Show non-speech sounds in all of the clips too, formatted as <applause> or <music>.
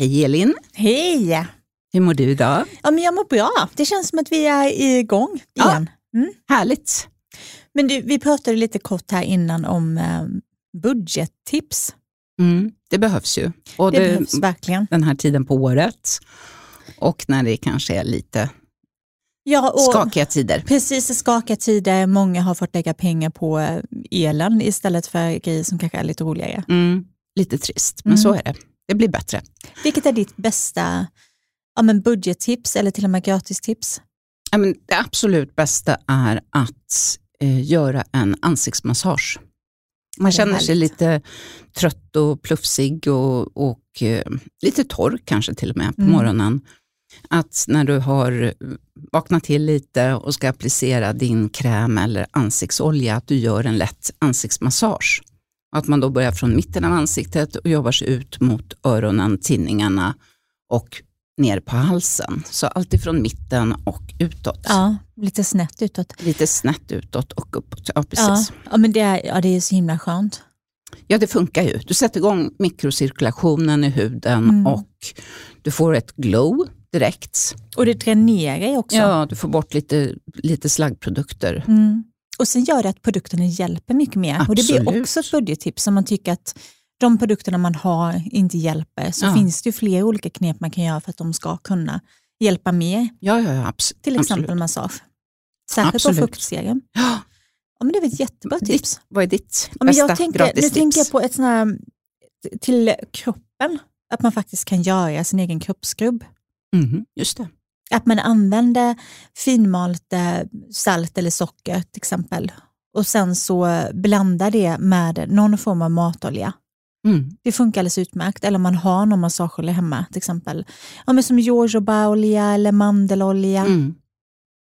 Hej Elin! Hej! Hur mår du idag? Ja, men jag mår bra. Det känns som att vi är igång igen. Ja, mm. Härligt. Men du, vi pratade lite kort här innan om eh, budgettips. Mm, det behövs ju. Och det, det behövs verkligen. Den här tiden på året och när det kanske är lite Ja, och skakiga tider. Precis, skakiga tider. Många har fått lägga pengar på eh, elen istället för grejer som kanske är lite roligare. Mm, lite trist, men mm. så är det. Det blir bättre. Vilket är ditt bästa ja, men budgettips eller till och med gratistips? Ja, men det absolut bästa är att eh, göra en ansiktsmassage. Man känner sig lite trött och plufsig och, och eh, lite torr kanske till och med på mm. morgonen. Att när du har vaknat till lite och ska applicera din kräm eller ansiktsolja, att du gör en lätt ansiktsmassage. Att man då börjar från mitten av ansiktet och jobbar sig ut mot öronen, tinningarna och ner på halsen. Så alltifrån mitten och utåt. Ja, lite snett utåt. Lite snett utåt och uppåt. Ja, precis. Ja, ja men det är, ja, det är så himla skönt. Ja, det funkar ju. Du sätter igång mikrocirkulationen i huden mm. och du får ett glow direkt. Och det dränerar ju också. Ja, du får bort lite, lite slaggprodukter. Mm. Och sen gör det att produkterna hjälper mycket mer. Absolut. Och Det blir också ett budgettips om man tycker att de produkterna man har inte hjälper, så ja. finns det ju flera olika knep man kan göra för att de ska kunna hjälpa mer. Ja, ja, ja Till exempel absolut. massage. Särskilt absolut. på fuktserum. Ja. Ja, men det är ett jättebra tips. Ditt, vad är ditt ja, men jag tänker, Nu tänker jag på ett sånt här, till kroppen, att man faktiskt kan göra sin egen kroppsskrubb. Mm, just det. Att man använder finmalt salt eller socker till exempel och sen så blandar det med någon form av matolja. Mm. Det funkar alldeles utmärkt. Eller om man har någon massageolja hemma till exempel. Ja, men som jojobaolja eller mandelolja. Mm.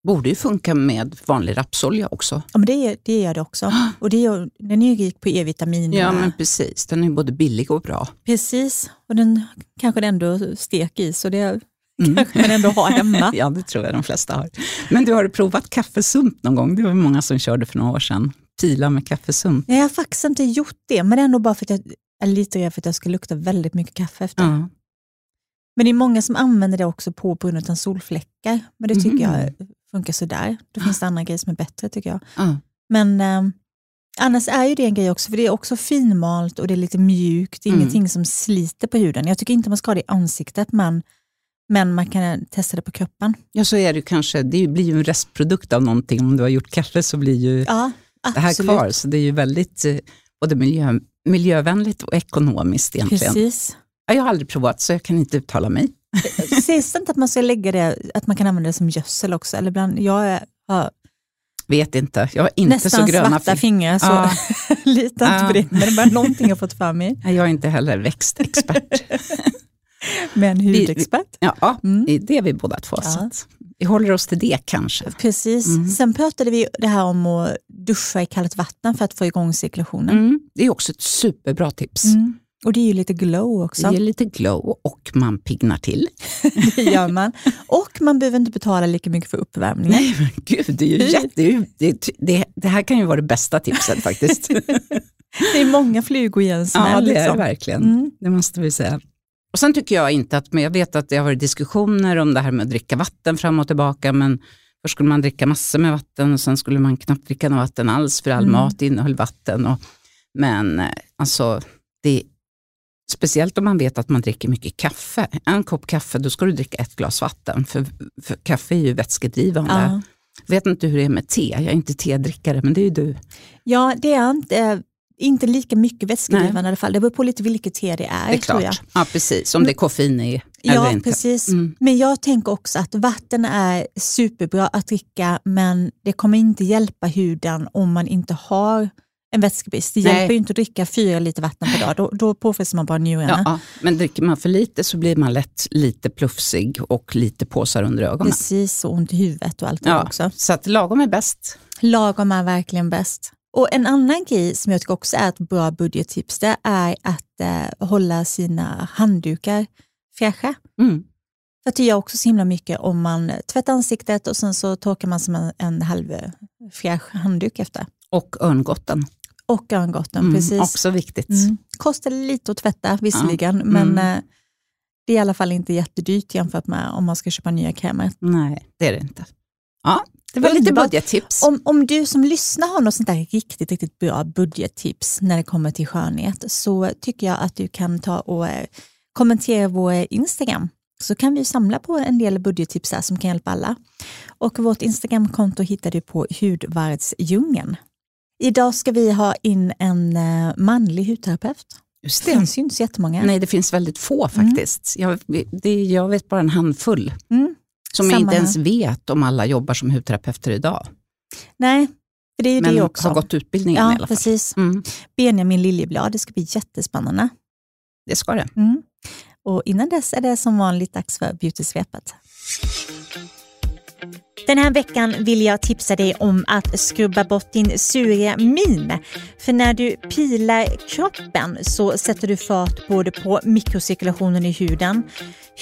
Borde ju funka med vanlig rapsolja också. Ja, men det, det gör det också. <gasps> Och det är, den är ju rik på E-vitamin. Ja, men precis. Den är både billig och bra. Precis, och den kanske den ändå stek i, så det mm. <laughs> man ändå har hemma. <laughs> ja, det tror jag de flesta har. Men du, har provat kaffesump någon gång? Det var många som körde för några år sedan. Pila med kaffesump. Jag har faktiskt inte gjort det, men det är ändå bara för att jag är lite rädd för att jag ska lukta väldigt mycket kaffe efter. Mm. Men det är många som använder det också på grund av solfläckar, men det tycker mm. jag funkar sådär. Då finns det andra grejer som är bättre tycker jag. Men eh, annars är ju det en grej också, för det är också finmalt och det är lite mjukt. Det är mm. ingenting som sliter på huden. Jag tycker inte man ska ha det i ansiktet, men, men man kan testa det på kroppen. Ja, så är det kanske. Det blir ju en restprodukt av någonting. Om du har gjort kaffe så blir ju ja, det här kvar. Så det är ju väldigt eh, både miljö, miljövänligt och ekonomiskt egentligen. Precis. Jag har aldrig provat så jag kan inte uttala mig. <laughs> Sägs det inte att man ska lägga det, att man kan använda det som gödsel också? Eller bland, jag har Vet inte, jag har inte Nästan så gröna svarta fingrar, så ja. <laughs> lita inte på det. Men det är bara någonting jag fått för mig. Jag är inte heller växtexpert. <laughs> Men hudexpert. Vi, ja, mm. det är vi båda två. Ja. vi håller oss till det kanske. Precis. Mm. Sen pratade vi det här om att duscha i kallt vatten för att få igång cirkulationen. Mm. Det är också ett superbra tips. Mm. Och det är ju lite glow också. Det ger lite glow och man pignar till. <laughs> det gör man. Och man behöver inte betala lika mycket för uppvärmningen. Nej, men gud, det, är ju jätte, det, det, det här kan ju vara det bästa tipset faktiskt. <laughs> det är många flugor i en smäll. Ja, det är liksom. det verkligen. Mm. Det måste vi säga. Och Sen tycker jag inte att, men jag vet att det har varit diskussioner om det här med att dricka vatten fram och tillbaka, men först skulle man dricka massor med vatten och sen skulle man knappt dricka något vatten alls, för all mm. mat innehöll vatten. Och, men eh, alltså, det Speciellt om man vet att man dricker mycket kaffe. En kopp kaffe, då ska du dricka ett glas vatten, för, för kaffe är ju vätskedrivande. Ja. vet inte hur det är med te, jag är inte tedrickare, men det är ju du. Ja, det är inte, inte lika mycket vätskedrivande Nej. i alla fall. Det beror på lite vilket te det är. Det är klart, ja, precis. Om det är koffein i ja. Precis. Mm. Men jag tänker också att vatten är superbra att dricka, men det kommer inte hjälpa huden om man inte har en vätskebrist. Det Nej. hjälper ju inte att dricka fyra liter vatten per dag, då, då påfrestar man bara njurarna. Ja, men dricker man för lite så blir man lätt lite plufsig och lite påsar under ögonen. Precis, och ont i huvudet och allt det ja, också. Så att lagom är bäst. Lagom är verkligen bäst. Och En annan grej som jag tycker också är ett bra budgettips, det är att eh, hålla sina handdukar fräscha. Mm. För det gör också så himla mycket om man tvättar ansiktet och sen så torkar man som en, en halvfräsch handduk efter. Och örngotten. Och örngotten, mm, precis. Också viktigt. Mm. Kostar lite att tvätta visserligen, ja. men mm. Eh, Det är i alla fall inte jättedyrt jämfört med om man ska köpa nya krämer. Nej, det är det inte. Ja, det var lite budgettips. Om, om du som lyssnar har något sånt där riktigt, riktigt bra budgettips när det kommer till skönhet så tycker jag att du kan ta och eh, kommentera vår Instagram så kan vi samla på en del budgettips där som kan hjälpa alla. Och vårt Instagramkonto hittar du på Hudvärdsdjungeln. Idag ska vi ha in en eh, manlig hudterapeut. Just det. det finns ju inte så jättemånga. Nej, det finns väldigt få faktiskt. Mm. Jag, det, jag vet bara en handfull. Mm. Som jag inte ens vet om alla jobbar som hudterapeuter idag. Nej, det är ju Men det också. har gått utbildningen ja, i alla fall. Precis. Mm. Benjamin Liljeblad, det ska bli jättespännande. Det ska det. Mm. Och innan dess är det som vanligt dags för Beautysvepet. Den här veckan vill jag tipsa dig om att skrubba bort din sura min. För när du pilar kroppen så sätter du fart både på mikrocirkulationen i huden,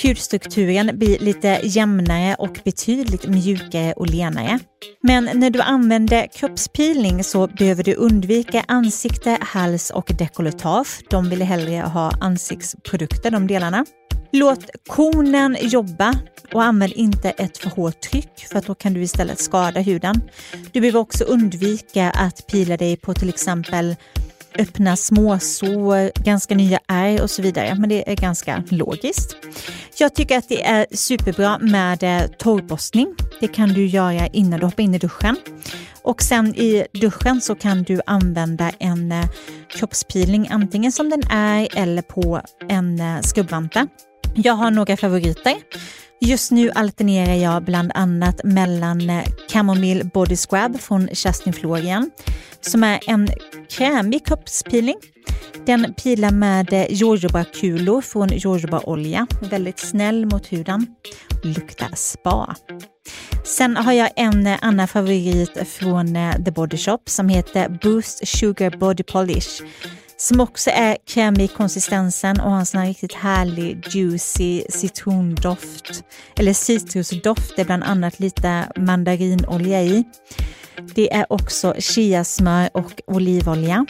hudstrukturen blir lite jämnare och betydligt mjukare och lenare. Men när du använder kroppspilning så behöver du undvika ansikte, hals och dekolletage. De vill hellre ha ansiktsprodukter, de delarna. Låt konen jobba och använd inte ett för hårt tryck för att då kan du istället skada huden. Du behöver också undvika att pila dig på till exempel öppna småsår, ganska nya ärr och så vidare. Men det är ganska logiskt. Jag tycker att det är superbra med eh, torrborstning. Det kan du göra innan du hoppar in i duschen. Och sen i duschen så kan du använda en eh, kroppspilning antingen som den är eller på en eh, skrubbvante. Jag har några favoriter. Just nu alternerar jag bland annat mellan eh, Chamomile Body Scrub från Justin Florian som är en krämig kroppspeeling. Den pilar med eh, jojobakulor från jojobaolja. Väldigt snäll mot huden. Luktar spa. Sen har jag en eh, annan favorit från eh, The Body Shop som heter Boost Sugar Body Polish som också är krämig i konsistensen och har en sån här riktigt härlig juicy citrondoft. Eller citrusdoft, det är bland annat lite mandarinolja i. Det är också chiasmör och olivolja.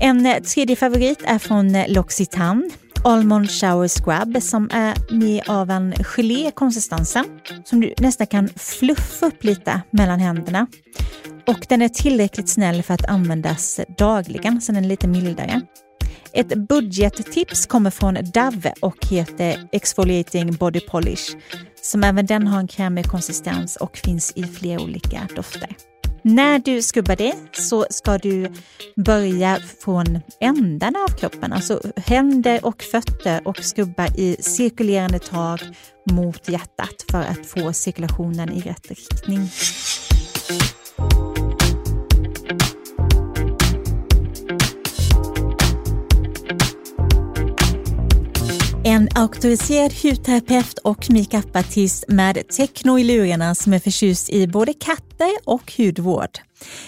En eh, tredje favorit är från eh, L'Occitane. Almond Shower Scrub som är mer av en gelé konsistensen som du nästan kan fluffa upp lite mellan händerna. Och den är tillräckligt snäll för att användas dagligen, så den är lite mildare. Ett budgettips kommer från Dove och heter Exfoliating Body Polish, som även den har en krämig konsistens och finns i flera olika dofter. När du skubbar det så ska du börja från ändarna av kroppen, alltså händer och fötter och skubba i cirkulerande tag mot hjärtat för att få cirkulationen i rätt riktning. En auktoriserad hudterapeut och makeupartist med techno i lurarna som är förtjust i både katter och hudvård.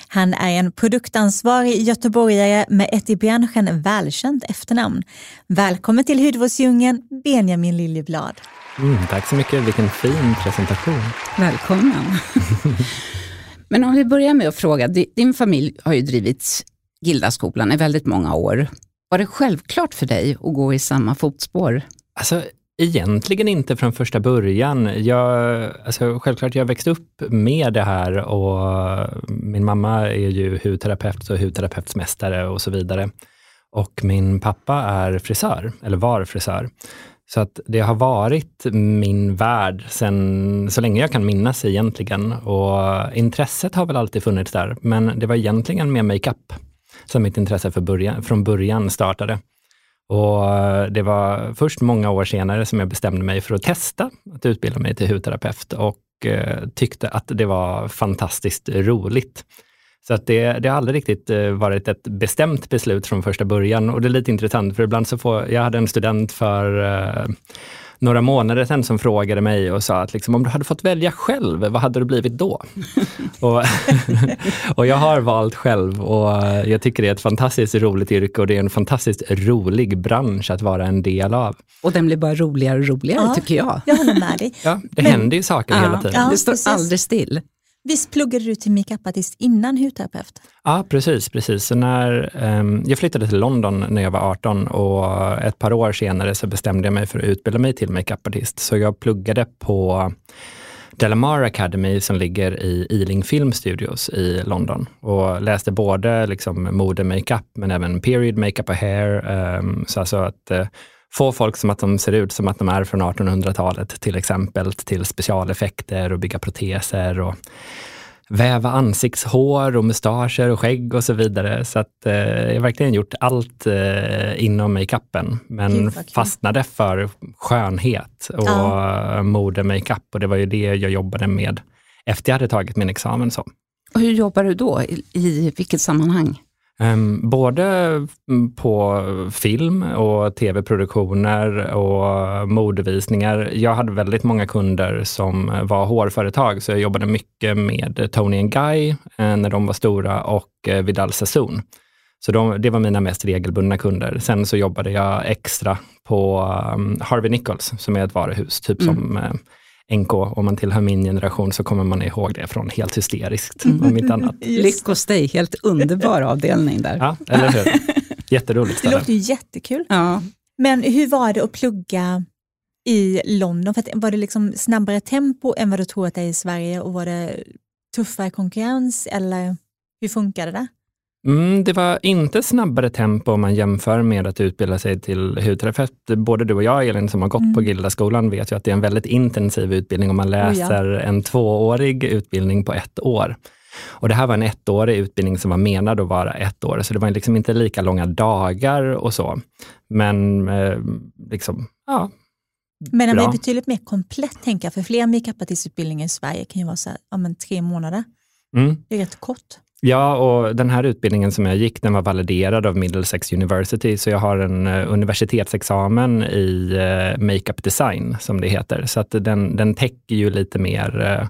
Han är en produktansvarig göteborgare med ett i branschen välkänt efternamn. Välkommen till Hudvårdsdjungeln, Benjamin Liljeblad. Mm, tack så mycket, vilken fin presentation. Välkommen. <laughs> Men om vi börjar med att fråga, din familj har ju drivit Gildaskolan i väldigt många år. Var det självklart för dig att gå i samma fotspår? Alltså, egentligen inte från första början. Jag, alltså, självklart, jag växte upp med det här och min mamma är ju hudterapeut och hudterapeutsmästare och så vidare. Och min pappa är frisör, eller var frisör. Så att det har varit min värld sen så länge jag kan minnas egentligen. Och intresset har väl alltid funnits där, men det var egentligen med makeup som mitt intresse för början, från början startade. Och eh, det var först många år senare som jag bestämde mig för att testa att utbilda mig till hudterapeut och eh, tyckte att det var fantastiskt roligt. Så att det, det har aldrig riktigt eh, varit ett bestämt beslut från första början och det är lite intressant för ibland så får, jag hade en student för eh, några månader sedan som frågade mig och sa att liksom, om du hade fått välja själv, vad hade du blivit då? <laughs> och, <laughs> och jag har valt själv och jag tycker det är ett fantastiskt roligt yrke och det är en fantastiskt rolig bransch att vara en del av. Och den blir bara roligare och roligare ja, tycker jag. Jag håller med dig. Ja, det Men, händer ju saker ja, hela tiden. Ja, det står aldrig still. Visst pluggade du till makeupartist innan hudterapeut? Ja, precis. precis. Så när, um, jag flyttade till London när jag var 18 och ett par år senare så bestämde jag mig för att utbilda mig till makeupartist. Så jag pluggade på Delamar Academy som ligger i Ealing Film Studios i London och läste både liksom mode makeup men även period makeup och hair. Um, så alltså att uh, få folk som att de ser ut som att de är från 1800-talet till exempel till specialeffekter och bygga proteser och väva ansiktshår och mustascher och skägg och så vidare. Så att eh, jag har verkligen gjort allt eh, inom makeupen, men fastnade för skönhet och ja. mode makeup och det var ju det jag jobbade med efter jag hade tagit min examen. Så. Och hur jobbar du då? I vilket sammanhang? Um, både på film och tv-produktioner och modevisningar. Jag hade väldigt många kunder som var hårföretag, så jag jobbade mycket med Tony Guy eh, när de var stora och eh, Vidal Sassoon. Så de, det var mina mest regelbundna kunder. Sen så jobbade jag extra på um, Harvey Nichols, som är ett varuhus, typ mm. som eh, NK, om man tillhör min generation så kommer man ihåg det från helt hysteriskt, mm. om inte annat. <laughs> Lyckostej, helt underbar <laughs> avdelning där. Ja, eller hur? <laughs> Jätteroligt ställe. Det låter ju jättekul. Ja. Men hur var det att plugga i London? För att, var det liksom snabbare tempo än vad du tror att det är i Sverige och var det tuffare konkurrens eller hur funkade det? Mm, det var inte snabbare tempo om man jämför med att utbilda sig till hudterapeut. Både du och jag, Elin, som har gått mm. på Gildaskolan, vet ju att det är en väldigt intensiv utbildning om man läser oh ja. en tvåårig utbildning på ett år. Och det här var en ettårig utbildning som var menad att vara ett år, så det var liksom inte lika långa dagar och så. Men eh, liksom, ja. Men den var betydligt mer komplett, tänker jag, för fler makeupartistutbildningar i Sverige kan ju vara så här, ja, men tre månader. Mm. Det är rätt kort. Ja, och den här utbildningen som jag gick, den var validerad av Middlesex University, så jag har en uh, universitetsexamen i uh, makeup design, som det heter. Så att den, den täcker ju lite mer, uh,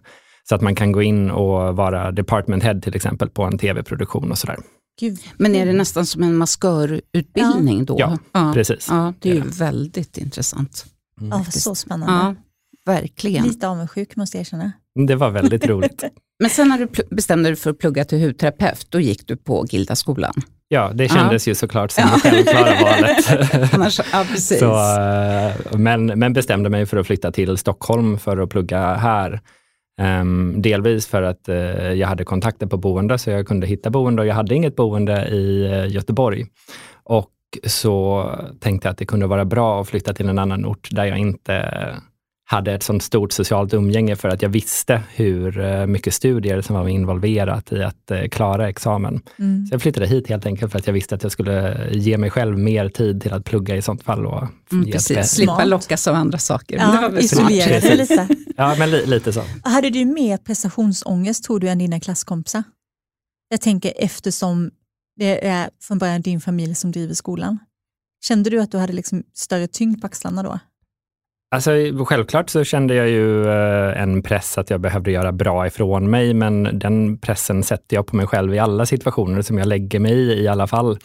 så att man kan gå in och vara department head till exempel på en tv-produktion och sådär. Gud. Men är det nästan som en maskörutbildning ja. då? Ja, ja, precis. Ja, det är ju väldigt intressant. Mm. Ja, så spännande. Ja, verkligen. Lite avundsjuk måste jag erkänna. Det var väldigt roligt. <laughs> Men sen när du bestämde dig för att plugga till hudterapeut, då gick du på Gildaskolan? Ja, det kändes ja. ju såklart som det självklara valet. <laughs> Annars, ja, precis. Så, eh, men, men bestämde mig för att flytta till Stockholm för att plugga här. Um, delvis för att uh, jag hade kontakter på boende, så jag kunde hitta boende och jag hade inget boende i uh, Göteborg. Och så tänkte jag att det kunde vara bra att flytta till en annan ort där jag inte hade ett sånt stort socialt umgänge för att jag visste hur eh, mycket studier som var involverat i att eh, klara examen. Mm. Så jag flyttade hit helt enkelt för att jag visste att jag skulle ge mig själv mer tid till att plugga i sånt fall. Och mm, precis, slippa lockas av andra saker. Ja, isolera dig lite. Ja, men li lite så. Hade du mer prestationsångest tror du än dina klasskompisar? Jag tänker eftersom det är från början din familj som driver skolan. Kände du att du hade liksom större tyngd på axlarna då? Alltså, självklart så kände jag ju eh, en press att jag behövde göra bra ifrån mig, men den pressen sätter jag på mig själv i alla situationer som jag lägger mig i i alla fall.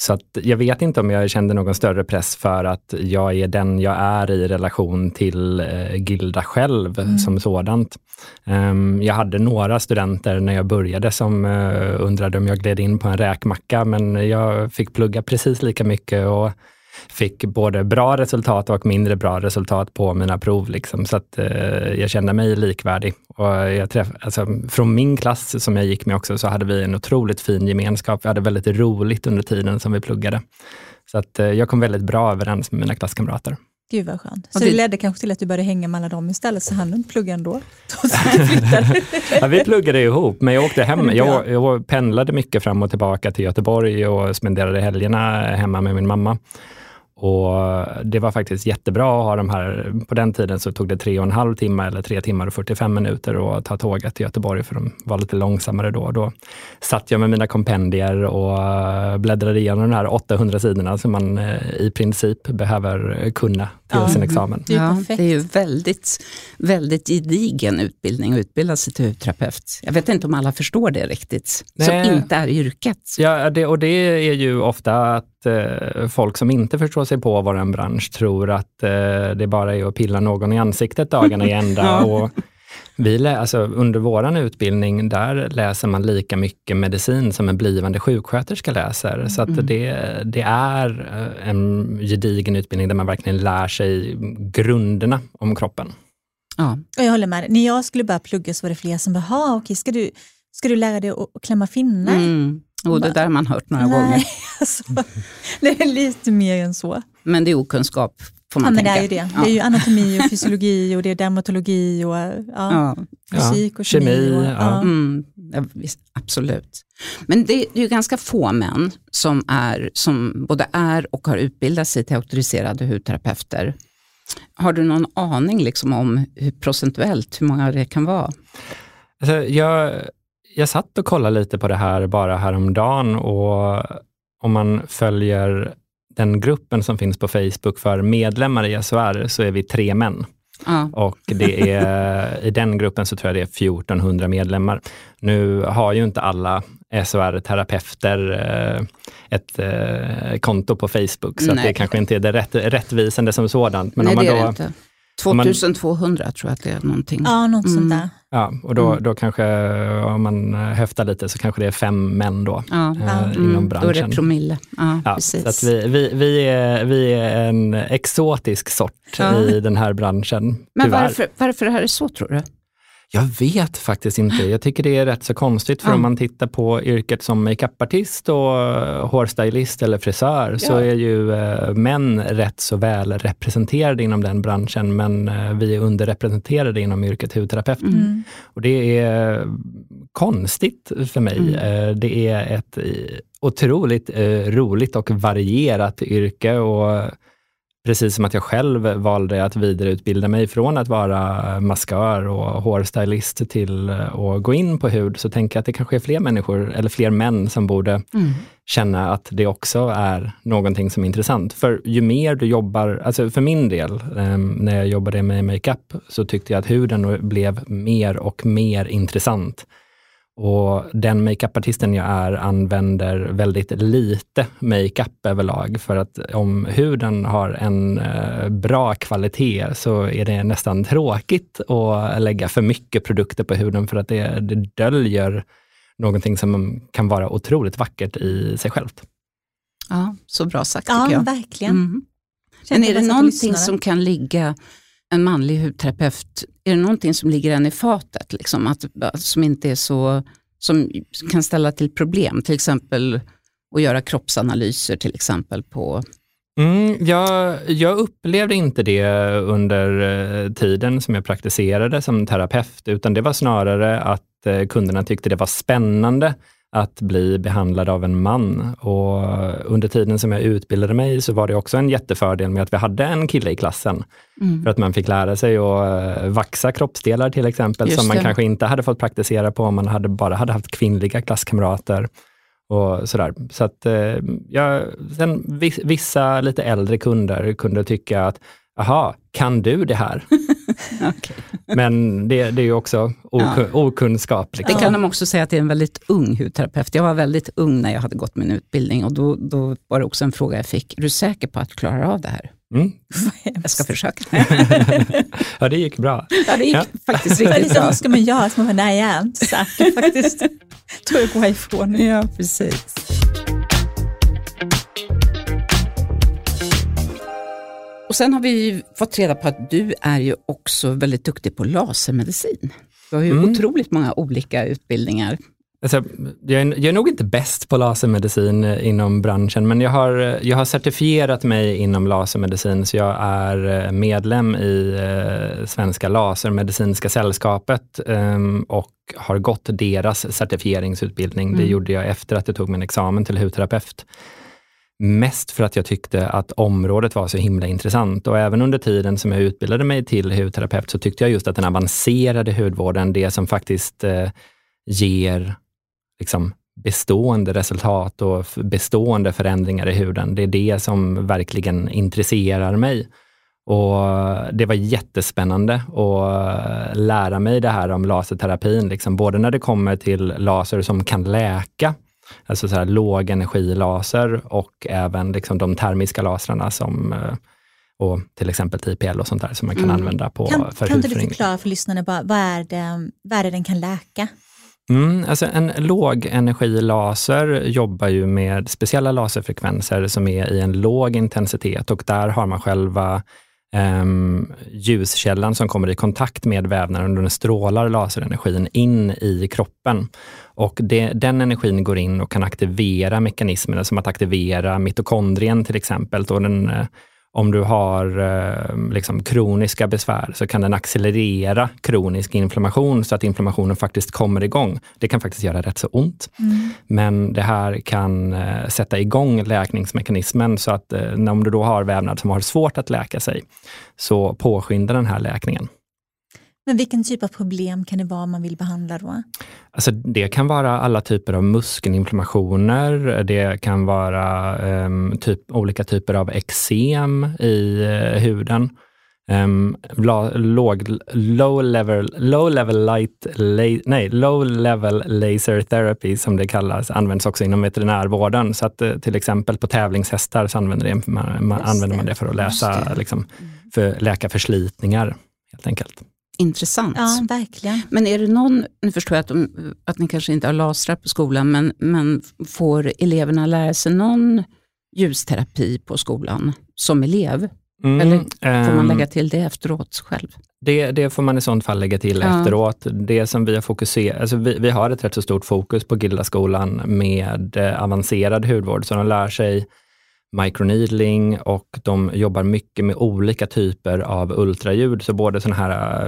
Så att jag vet inte om jag kände någon större press för att jag är den jag är i relation till eh, Gilda själv mm. som sådant. Um, jag hade några studenter när jag började som uh, undrade om jag gled in på en räkmacka, men jag fick plugga precis lika mycket och fick både bra resultat och mindre bra resultat på mina prov. Liksom, så att eh, jag kände mig likvärdig. Och jag träff, alltså, från min klass som jag gick med också, så hade vi en otroligt fin gemenskap. Vi hade väldigt roligt under tiden som vi pluggade. Så att eh, jag kom väldigt bra överens med mina klasskamrater. Gud vad skönt. Så det, ledde kanske till att du började hänga med alla dem istället, så han plugga ändå? <laughs> <laughs> ja, vi pluggade ihop, men jag åkte hem. Jag, jag pendlade mycket fram och tillbaka till Göteborg och spenderade helgerna hemma med min mamma. Och Det var faktiskt jättebra att ha de här. På den tiden så tog det tre och en halv timme eller tre timmar och 45 minuter att ta tåget till Göteborg, för de var lite långsammare då. Då satt jag med mina kompendier och bläddrade igenom de här 800 sidorna som man eh, i princip behöver kunna till ja, sin examen. Det är, ja, det är ju väldigt, väldigt gedigen utbildning att utbilda sig till hudterapeut. Jag vet inte om alla förstår det riktigt, Nej. som inte är yrket. Ja, det, och det är ju ofta att eh, folk som inte förstår sig på vår bransch tror att eh, det bara är att pilla någon i ansiktet dagarna i ända. <laughs> och Vi lä, alltså, under vår utbildning, där läser man lika mycket medicin som en blivande sjuksköterska läser. Så att mm. det, det är eh, en gedigen utbildning där man verkligen lär sig grunderna om kroppen. Ja. Och jag håller med. När jag skulle börja plugga så var det fler som bara, okej, ska du, ska du lära dig att klämma finnar? Mm. Och det där har man hört några Nej, gånger. <laughs> Alltså, det är lite mer än så. Men det är okunskap får man ja, tänka. Men det är ju det. Ja. Det är ju anatomi och fysiologi och det är dermatologi och ja, ja. fysik och kemi. kemi och, ja. Mm, absolut. Men det är ju ganska få män som, är, som både är och har utbildat sig till auktoriserade hudterapeuter. Har du någon aning liksom om hur procentuellt hur många det kan vara? Alltså, jag, jag satt och kollade lite på det här bara häromdagen och om man följer den gruppen som finns på Facebook för medlemmar i SHR så är vi tre män. Ja. Och det är, i den gruppen så tror jag det är 1400 medlemmar. Nu har ju inte alla SHR-terapeuter eh, ett eh, konto på Facebook, så det kanske inte är det rätt, rättvisande som sådant. Men Nej, om man då, det är det inte. 2200 man, tror jag att det är någonting. Ja, något mm. sånt där. Ja, och då, mm. då kanske, om man höftar lite, så kanske det är fem män då ja. eh, inom mm. branschen. Då är det promille. Ja, ja, precis. Så att vi, vi, vi, är, vi är en exotisk sort ja. i den här branschen. Men varför, varför det här är så tror du? Jag vet faktiskt inte. Jag tycker det är rätt så konstigt, för ja. om man tittar på yrket som makeupartist och hårstylist eller frisör, ja. så är ju eh, män rätt så väl representerade inom den branschen, men eh, vi är underrepresenterade inom yrket hudterapeut. Mm. Och det är konstigt för mig. Mm. Eh, det är ett otroligt roligt och varierat yrke och Precis som att jag själv valde att vidareutbilda mig från att vara maskör och hårstylist till att gå in på hud, så tänker jag att det kanske är fler människor, eller fler män, som borde mm. känna att det också är någonting som är intressant. För ju mer du jobbar, alltså för min del, ehm, när jag jobbade med makeup, så tyckte jag att huden blev mer och mer intressant. Och den makeupartisten jag är använder väldigt lite makeup överlag, för att om huden har en eh, bra kvalitet så är det nästan tråkigt att lägga för mycket produkter på huden, för att det, det döljer någonting som kan vara otroligt vackert i sig självt. Ja, så bra sagt ja, tycker jag. Verkligen. Mm. Men är det någonting som kan ligga en manlig hudterapeut, är det någonting som ligger en i fatet, liksom, att, som inte är så, som kan ställa till problem, till exempel att göra kroppsanalyser till exempel på Mm, jag, jag, upplevde inte det under eh, tiden som jag praktiserade som terapeut, utan det var snarare att eh, kunderna tyckte det var spännande att bli behandlad av en man. Och under tiden som jag utbildade mig så var det också en jättefördel med att vi hade en kille i klassen. Mm. För att man fick lära sig att eh, vaxa kroppsdelar till exempel, Just som man det. kanske inte hade fått praktisera på om man hade, bara hade haft kvinnliga klasskamrater. Och sådär. Så att, eh, ja, sen vissa lite äldre kunder kunde tycka att Jaha, kan du det här? <laughs> <laughs> okay. Men det, det är ju också ok ja. okunskap. Liksom. Det kan de också säga att det är en väldigt ung hudterapeut. Jag var väldigt ung när jag hade gått min utbildning och då, då var det också en fråga jag fick. Är du säker på att du klarar av det här? Mm. <laughs> Jag ska försöka. <laughs> ja, det gick bra. Ja, det gick ja. faktiskt riktigt bra. Vad ska man göra? Så man bara, nej, jag är inte säker faktiskt. tror jag går ifrån. Ja, precis. Och sen har vi fått reda på att du är ju också väldigt duktig på lasermedicin. Du har ju mm. otroligt många olika utbildningar. Alltså, jag, är, jag är nog inte bäst på lasermedicin eh, inom branschen, men jag har, jag har certifierat mig inom lasermedicin, så jag är eh, medlem i eh, Svenska Lasermedicinska sällskapet eh, och har gått deras certifieringsutbildning. Mm. Det gjorde jag efter att jag tog min examen till hudterapeut. Mest för att jag tyckte att området var så himla intressant och även under tiden som jag utbildade mig till hudterapeut så tyckte jag just att den avancerade hudvården, det som faktiskt eh, ger liksom, bestående resultat och bestående förändringar i huden, det är det som verkligen intresserar mig. Och Det var jättespännande att eh, lära mig det här om laserterapin, liksom, både när det kommer till laser som kan läka, Alltså så här lågenergilaser och även liksom de termiska lasrarna som eh, och till exempel IPL och sånt där som man kan mm. använda på kan, för Kan inte du förklara för lyssnarna bara, vad, är det, vad är det den kan läka? Mm, alltså en lågenergilaser jobbar ju med speciella laserfrekvenser som är i en låg intensitet och där har man själva um, ljuskällan som kommer i kontakt med vävnaden och den strålar laserenergin in i kroppen. Och det, den energin går in och kan aktivera mekanismerna som att aktivera mitokondrien till exempel. Och den, eh, om du har eh, liksom, kroniska besvär så kan den accelerera kronisk inflammation så att inflammationen faktiskt kommer igång. Det kan faktiskt göra rätt så ont. Mm. Men det här kan eh, sätta igång läkningsmekanismen så att eh, om du då har vävnad som har svårt att läka sig, så påskyndar den här läkningen. Men vilken typ av problem kan det vara man vill behandla då? Alltså det kan vara alla typer av muskelinflammationer. Det kan vara um, typ, olika typer av eksem i uh, huden. Um, låg, low, level, low level light, la, nej, low level laser therapy som det kallas, används också inom veterinärvården. Så att uh, till exempel på tävlingshästar så använder, det, man, man använder man det för att läsa, liksom, för läka förslitningar helt enkelt. Intressant. Ja, verkligen. Men är det någon, nu förstår jag att, de, att ni kanske inte har lasrar på skolan, men, men får eleverna lära sig någon ljusterapi på skolan som elev? Mm, Eller får man ehm, lägga till det efteråt själv? Det, det, får man i sånt fall lägga till ja. efteråt. Det som vi har fokuserat, alltså vi, vi har ett rätt så stort fokus på Gildaskolan med eh, avancerad hudvård, så de lär sig microneedling och de jobbar mycket med olika typer av ultraljud. Så både sådana här,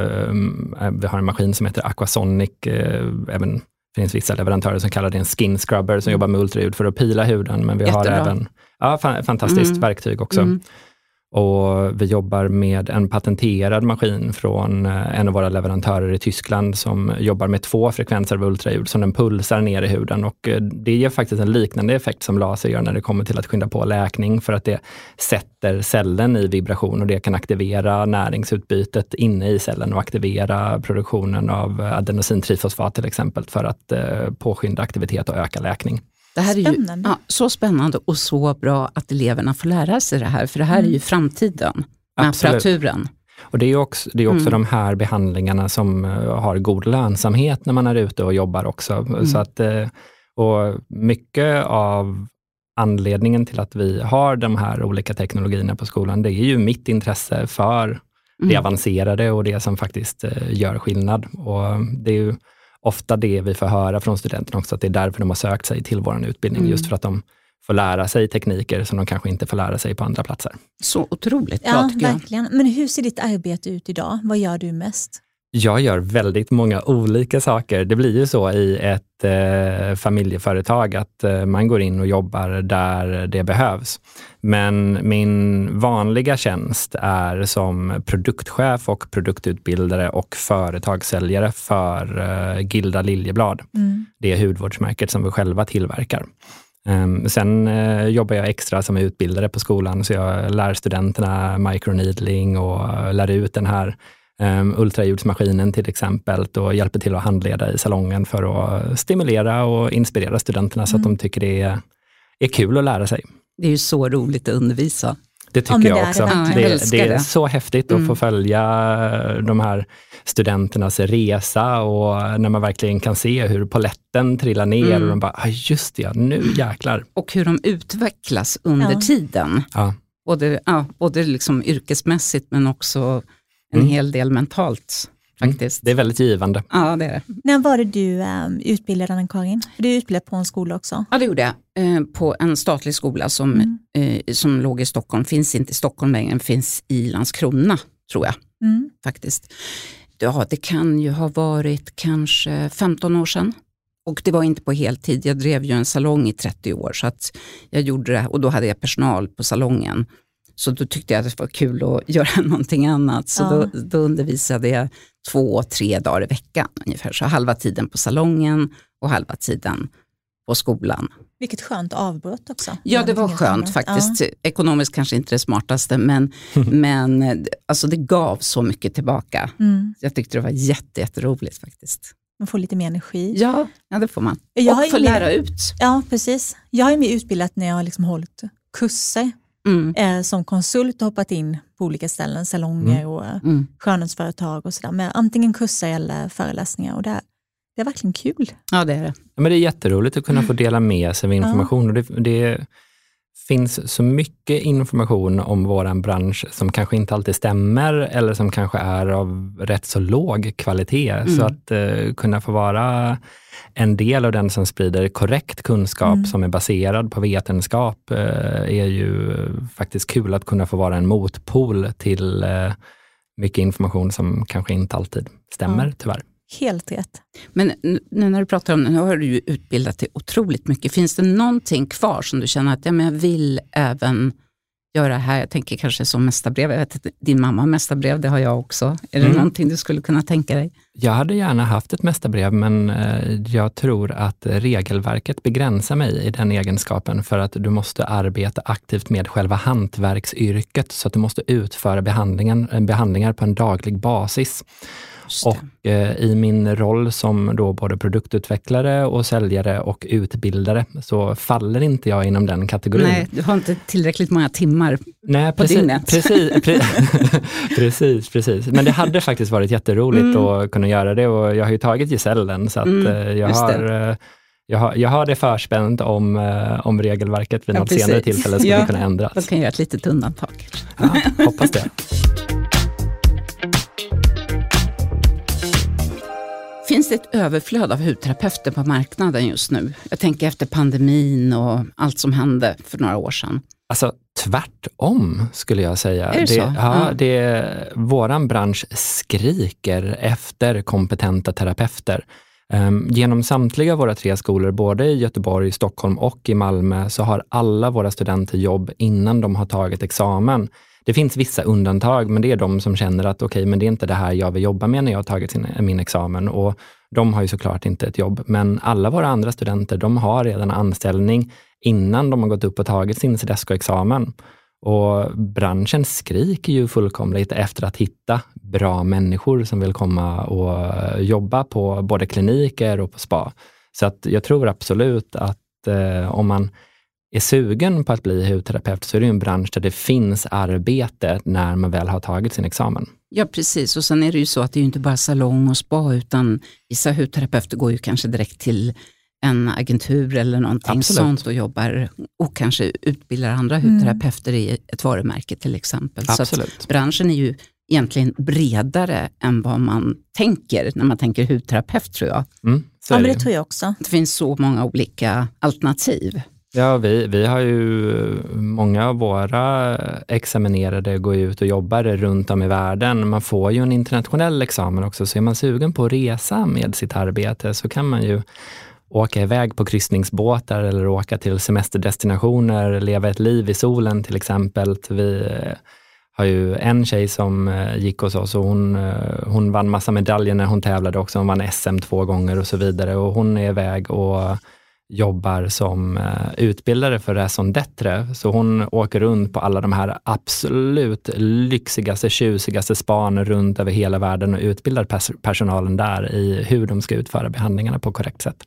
äh, vi har en maskin som heter Aquasonic, äh, även det finns vissa leverantörer som kallar det en skin scrubber som mm. jobbar med ultraljud för att pila huden. Men vi Jättebra. har även, ja, fantastiskt mm. verktyg också. Mm. Och vi jobbar med en patenterad maskin från eh, en av våra leverantörer i Tyskland som jobbar med två frekvenser av ultraljud som den pulsar ner i huden och eh, det ger faktiskt en liknande effekt som laser gör när det kommer till att skynda på läkning för att det sätter cellen i vibration och det kan aktivera näringsutbytet inne i cellen och aktivera produktionen av adenosintrifosfat till exempel för att eh, påskynda aktivitet och öka läkning. Det här spännande. är ju, ja, så spännande och så bra att eleverna får lära sig det här, för det här mm. är ju mm. framtiden med apparaturen. Och det är också, det är också mm. de här behandlingarna som uh, har god lönsamhet när man är ute och jobbar också. Mm. Så att, uh, och mycket av anledningen till att vi har de här olika teknologierna på skolan, det är ju mitt intresse för det mm. avancerade och det som faktiskt uh, gör skillnad. Och det är ju ofta det vi får höra från studenterna också, att det är därför de har sökt sig till vår utbildning, mm. just för att de får lära sig tekniker som de kanske inte får lära sig på andra platser. Så otroligt bra ja, tycker jag. Verkligen. Men hur ser ditt arbete ut idag? Vad gör du mest? Jag gör väldigt många olika saker. Det blir ju så i ett eh, familjeföretag att eh, man går in och jobbar där det behövs. Men min vanliga tjänst är som produktchef och produktutbildare och företagssäljare för eh, Gilda Liljeblad. Mm. Det hudvårdsmärket som vi själva tillverkar. Um, sen uh, jobbar jag extra som utbildare på skolan, så jag lär studenterna microneedling och lär ut den här um, ultraljudsmaskinen till exempel och hjälper till att handleda i salongen för att stimulera och inspirera studenterna mm. så att mm. de tycker det är, är kul att lära sig. Det är ju så roligt att undervisa. Det tycker ja, jag också. Det, det, det, det är så häftigt mm. att få mm. följa de här studenternas resa och när man verkligen kan se hur poletten trillar ner mm. och de bara, ah, just det, nu <clears throat> jäklar. Och hur de utvecklas under ja. tiden. Ja. Både, ja, både liksom yrkesmässigt men också en mm. hel del mentalt. Mm. Faktiskt. Det är väldigt givande. Ja, det är det. När var det du um, utbildade Anna-Karin? Du är utbildad på en skola också? Ja, det gjorde jag. Eh, på en statlig skola som, mm. eh, som låg i Stockholm. Finns inte i Stockholm längre, finns i Landskrona, tror jag. Mm. Faktiskt. Ja, det kan ju ha varit kanske 15 år sedan. Och det var inte på heltid. Jag drev ju en salong i 30 år, så att jag gjorde det, och då hade jag personal på salongen. Så då tyckte jag att det var kul att <laughs> göra någonting annat. Så ja. då, då undervisade jag två, tre dagar i veckan ungefär. Så halva tiden på salongen och halva tiden på skolan. Vilket skönt avbrott också. Ja, det var skönt faktiskt. Ja. Ekonomiskt kanske inte det smartaste, men, <laughs> men alltså det gav så mycket tillbaka. Mm. Jag tyckte det var jätte, jätteroligt faktiskt. Man får lite mer energi. Ja, ja det får man. Jag och få lära ut. Ja, precis. Jag är mer utbildad när jag har liksom hållit kurser mm. eh, som konsult och hoppat in på olika ställen, salonger mm. och mm. skönhetsföretag och sådär, med antingen kurser eller föreläsningar. Och det, är, det är verkligen kul. Ja, det är det. Ja, men det är jätteroligt att kunna få dela med sig av information. Och det, det finns så mycket information om vår bransch som kanske inte alltid stämmer eller som kanske är av rätt så låg kvalitet. Mm. Så att uh, kunna få vara en del av den som sprider korrekt kunskap mm. som är baserad på vetenskap uh, är ju faktiskt kul att kunna få vara en motpol till uh, mycket information som kanske inte alltid stämmer, ja. tyvärr. Helt rätt. Men nu när du pratar om det, nu har du ju utbildat dig otroligt mycket. Finns det någonting kvar som du känner att ja, men jag vill även göra här? Jag tänker kanske som mästarbrev. Jag vet att din mamma har mästarbrev, det har jag också. Är det mm. någonting du skulle kunna tänka dig? Jag hade gärna haft ett mästarbrev, men eh, jag tror att regelverket begränsar mig i den egenskapen för att du måste arbeta aktivt med själva hantverksyrket, så att du måste utföra behandlingen, behandlingar på en daglig basis. Och eh, i min roll som då både produktutvecklare och säljare och utbildare så faller inte jag inom den kategorin. Nej, du har inte tillräckligt många timmar Nej, på precis, dygnet. Precis, <laughs> pre <laughs> precis, precis. Men det hade faktiskt varit jätteroligt mm. att kunna göra det och jag har ju tagit gesällen så att mm, eh, jag har eh, jag har, jag har det förspänt om, eh, om regelverket vid ja, något precis. senare tillfälle skulle ja, kunna ändras. Då kan jag göra ett litet undantag. Ja, hoppas det. <laughs> Finns det ett överflöd av hudterapeuter på marknaden just nu? Jag tänker efter pandemin och allt som hände för några år sedan. Alltså tvärtom skulle jag säga. Är det, det så? Ja, ja. Det, våran bransch skriker efter kompetenta terapeuter. Um, genom samtliga våra tre skolor, både i Göteborg, Stockholm och i Malmö, så har alla våra studenter jobb innan de har tagit examen. Det finns vissa undantag, men det är de som känner att okej, okay, men det är inte det här jag vill jobba med när jag har tagit sin, min examen. Och de har ju såklart inte ett jobb, men alla våra andra studenter, de har redan anställning innan de har gått upp och tagit sin Cedesco-examen. Och branschen skriker ju fullkomligt efter att hitta bra människor som vill komma och jobba på både kliniker och på spa. Så att jag tror absolut att eh, om man är sugen på att bli hudterapeut så är det en bransch där det finns arbete när man väl har tagit sin examen. Ja precis och sen är det ju så att det är inte bara salong och spa utan vissa hudterapeuter går ju kanske direkt till en agentur eller någonting Absolut. sånt och jobbar och kanske utbildar andra mm. hudterapeuter i ett varumärke till exempel. Absolut. Så branschen är ju egentligen bredare än vad man tänker när man tänker hudterapeut tror jag. Mm, ja, men det tror jag också. Det finns så många olika alternativ. Ja, vi, vi har ju många av våra examinerade går ut och jobbar runt om i världen. Man får ju en internationell examen också, så är man sugen på att resa med sitt arbete så kan man ju åka iväg på kryssningsbåtar eller åka till semesterdestinationer, leva ett liv i solen till exempel. Vi eh, har ju en tjej som eh, gick hos oss och hon, eh, hon vann massa medaljer när hon tävlade också. Hon vann SM två gånger och så vidare och hon är iväg och jobbar som eh, utbildare för Raison d'être. Så hon åker runt på alla de här absolut lyxigaste, tjusigaste span runt över hela världen och utbildar pers personalen där i hur de ska utföra behandlingarna på korrekt sätt.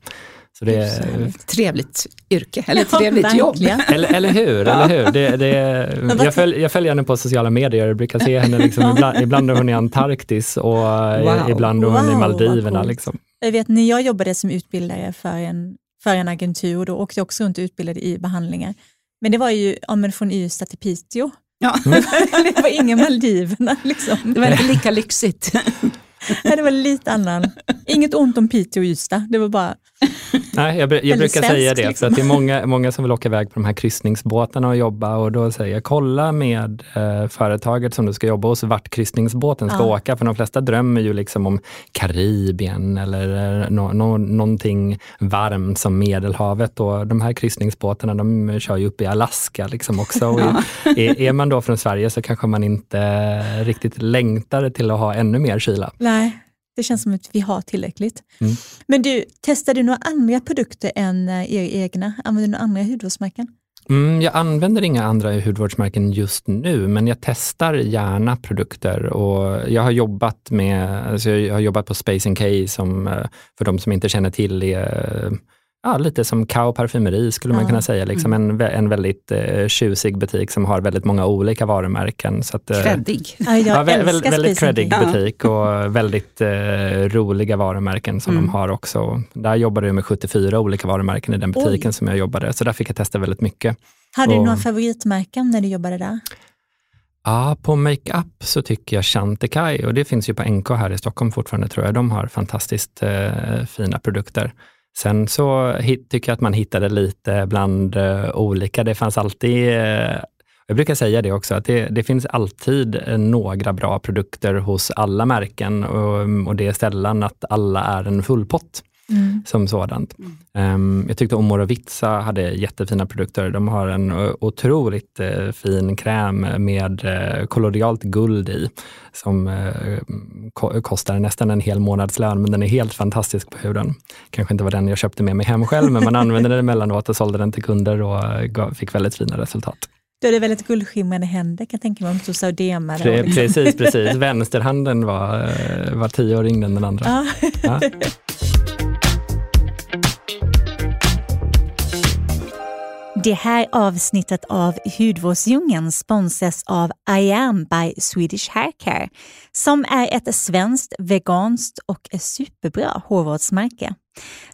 Så det är, trevligt yrke, eller trevligt ja, jobb. <laughs> Eller, eller hur? Ja. Eller hur? Det, det, jag, följ, jag följer henne på sociala medier, jag brukar se henne <laughs> liksom, ibland, ibland är hon i Antarktis och wow. ibland är hon wow, i Maldiverna. Liksom. Jag vet när jag jobbade som utbildare för en för en agentur och då åkte jag också runt och utbildade i behandlingar. Men det var ju ja, men från Ystad till Piteå. Ja. <laughs> det var inga Maldiverna. Liksom. Det var inte lika lyxigt. Nej, det var lite annan. Inget ont om Piteå och Ystad, det var bara <laughs> Nej, jag, jag brukar säga det, liksom. för att det är många, <laughs> många som vill åka iväg på de här kryssningsbåtarna och jobba och då säger jag, kolla med eh, företaget som du ska jobba hos, vart kryssningsbåten ska ja. åka, för de flesta drömmer ju liksom om Karibien eller eh, no, no, någonting varmt som Medelhavet och de här kryssningsbåtarna de kör ju upp i Alaska liksom också. <laughs> Ja. Är, är, man då från Sverige så kanske man inte riktigt längtar till att ha ännu mer kyla. Nej. Det känns som att vi har tillräckligt. Mm. Men du, testar du några andra produkter än eh, er egna? Använder du några andra hudvårdsmärken? Mm, jag använder inga andra hudvårdsmärken just nu, men jag testar gärna produkter och jag har jobbat med, alltså jag har jobbat på Space NK som, eh, för de som inte känner till, är ja, lite som Kao parfymeri skulle man kunna säga. Liksom mm. en, en väldigt eh, tjusig butik som har väldigt många olika varumärken. Så att, eh, creddig. Ja, ja, väldigt, väldigt creddig butik och väldigt eh, roliga varumärken som mm. de har också. Där jobbade jag med 74 olika varumärken i den butiken Oj. som jag jobbade, så där fick jag testa väldigt mycket. Hade och, du några favoritmärken när du jobbade där? Ja, på makeup så tycker jag Chantekai och det finns ju på NK här i Stockholm fortfarande tror jag. De har fantastiskt eh, fina produkter. Sen så tycker jag att man hittade lite bland eh, olika. Det fanns alltid, eh, jag brukar säga det också, att det, det finns alltid eh, några bra produkter hos alla märken och, och det är sällan att alla är en full pott mm. som sådant. Mm. Um, jag tyckte Omorovitsa hade jättefina produkter. De har en otroligt uh, fin kräm med uh, kollodialt guld i, som uh, ko kostar nästan en hel månadslön, men den är helt fantastisk på huden. Kanske inte var den jag köpte med mig hem själv, men man <laughs> använde den emellanåt och sålde den till kunder och fick väldigt fina resultat. Du hade väldigt guldskimrande händer kan jag tänka mig, om du stod och demade. Pre. Precis, precis. Vänsterhanden var, var tio år yngre än den andra. Ja. Ja. <laughs> Det här avsnittet av Hudvårdsdjungeln sponsras av I am by Swedish Haircare som är ett svenskt, veganskt och superbra hårvårdsmärke.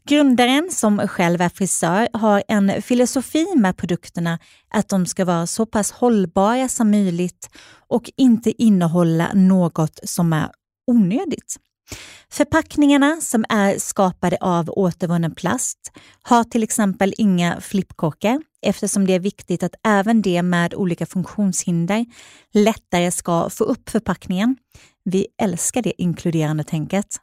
Grundaren, som själv är frisör, har en filosofi med produkterna att de ska vara så pass hållbara som möjligt och inte innehålla något som är onödigt. Förpackningarna som är skapade av återvunnen plast har till exempel inga flippkorkar eftersom det är viktigt att även de med olika funktionshinder lättare ska få upp förpackningen. Vi älskar det inkluderande tänket.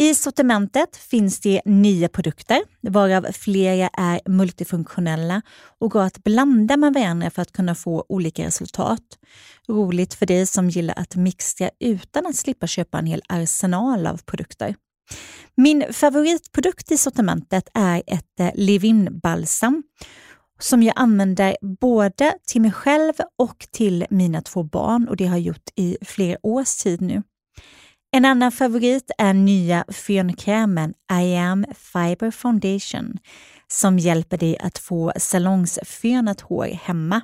I sortimentet finns det nio produkter, varav flera är multifunktionella och går att blanda med varandra för att kunna få olika resultat. Roligt för dig som gillar att mixtra utan att slippa köpa en hel arsenal av produkter. Min favoritprodukt i sortimentet är ett eh, Livin balsam som jag använder både till mig själv och till mina två barn och det har jag gjort i flera års tid nu. En annan favorit är nya fönkrämen I am Fiber Foundation som hjälper dig att få salongsfönat hår hemma.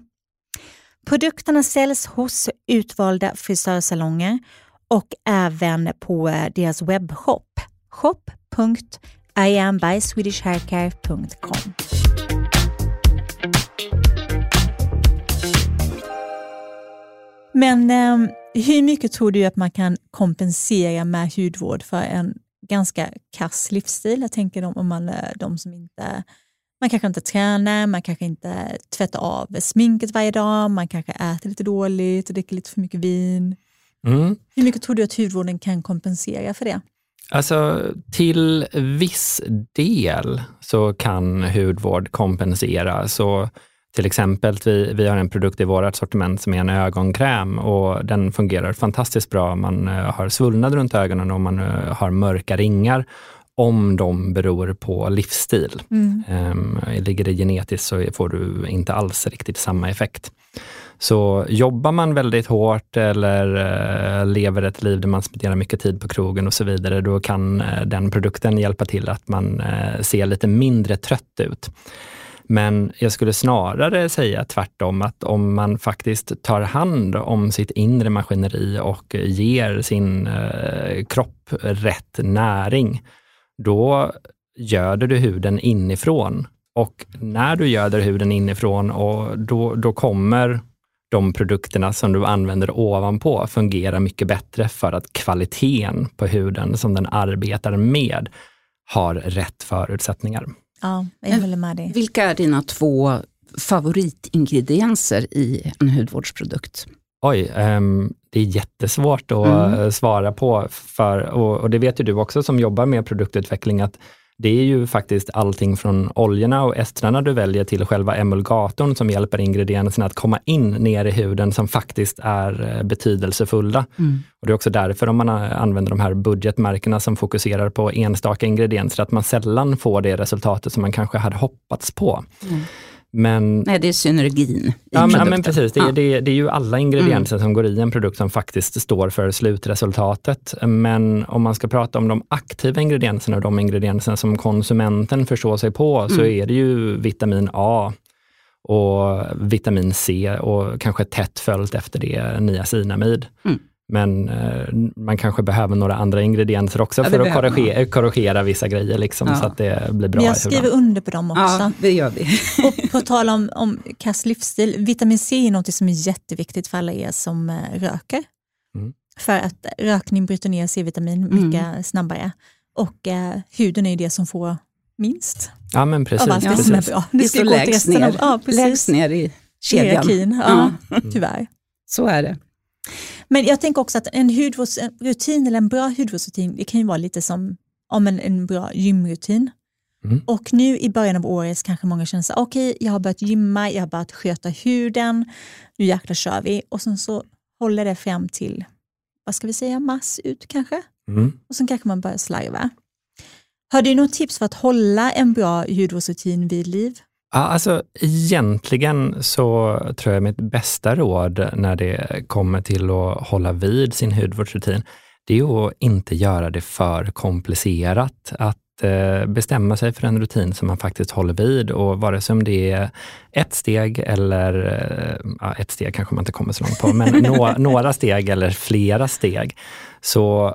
Produkterna säljs hos utvalda frisörsalonger och även på eh, deras webbshop shop.iambyswedishhaircare.com. Men eh, hur mycket tror du att man kan kompensera med hudvård för en ganska kass livsstil? Jag tänker om, om man de som inte man kanske inte tränar, man kanske inte tvättar av sminket varje dag, man kanske äter lite dåligt och dricker lite för mycket vin. Mm. Hur mycket tror du att hudvården kan kompensera för det? Alltså till viss del så kan hudvård kompensera. Så till exempel, vi, vi har en produkt i vårt sortiment som är en ögonkräm och den fungerar fantastiskt bra. Man eh, har svullnad runt ögonen och man eh, har mörka ringar om de beror på livsstil. Mm. Um, ligger det genetiskt så får du inte alls riktigt samma effekt. Så jobbar man väldigt hårt eller uh, lever ett liv där man spenderar mycket tid på krogen och så vidare, då kan uh, den produkten hjälpa till att man uh, ser lite mindre trött ut. Men jag skulle snarare säga tvärtom, att om man faktiskt tar hand om sitt inre maskineri och ger sin eh, kropp rätt näring, då göder du huden inifrån. Och när du göder huden inifrån, och då, då kommer de produkterna som du använder ovanpå fungera mycket bättre för att kvaliteten på huden som den arbetar med har rätt förutsättningar. Ja, jag håller med dig. Vilka är dina två favoritingredienser i en hudvårdsprodukt? Oj, um, det är jättesvårt att mm. svara på, för, och, och, det vet ju du också som jobbar med produktutveckling, att det är ju faktiskt allting från oljorna och estrarna du väljer till själva emulgatorn som hjälper ingredienserna att komma in ner i huden som faktiskt är eh, betydelsefulla. Mm. Och Det är också därför om man använder de här budgetmärkena som fokuserar på enstaka ingredienser, att man sällan får det resultatet som man kanske hade hoppats på. Mm. Men, Nej, det är synergin ja, men, men, precis. Det, ja. det, det, är ju alla ingredienser mm. som går i en produkt som faktiskt står för slutresultatet. Men om man ska prata om de aktiva ingredienserna och de ingredienserna som konsumenten förstår sig på, mm. så är det ju vitamin A och vitamin C och kanske tätt följt efter det niacinamid. Mm. Men eh, man kanske behöver några andra ingredienser också ja, för att korrigera, korrigera, vissa grejer liksom, ja. så att det blir bra. Jag skriver under på dem också. Ja, det gör vi. och på tal om, om kass livsstil, vitamin C är något som är jätteviktigt för alla er som eh, röker. Mm. För att rökning bryter ner C-vitamin mycket mm. snabbare. Och eh, huden är det som får minst. Ja men precis. Av allt det som är bra. Det, ska gå lägst ner, av, ja, lägst ner i kedjan. Hierarkin, ja, ja. tyvärr. Så är det. Men jag tänker också att en hudvårdsrutin eller en bra hudvårdsrutin, det kan ju vara lite som om en, en bra gymrutin. Mm. Och nu i början av året kanske många känner att okej, okay, jag har börjat gymma, jag har börjat sköta huden, nu jäklar kör vi. Och sen så håller det fram till, vad ska vi säga, mars ut kanske. Mm. Och sen kanske man börjar slarva. Har du något tips för att hålla en bra hudvårdsrutin vid liv? Ja, alltså, egentligen så tror jag mitt bästa råd när det kommer till att hålla vid sin hudvårdsrutin, det är att inte göra det för komplicerat. Att eh, bestämma sig för en rutin som man faktiskt håller vid och vare sig om det är ett steg eller, eh, ja, ett steg kanske man inte kommer så långt på, men no, <laughs> några steg eller flera steg, så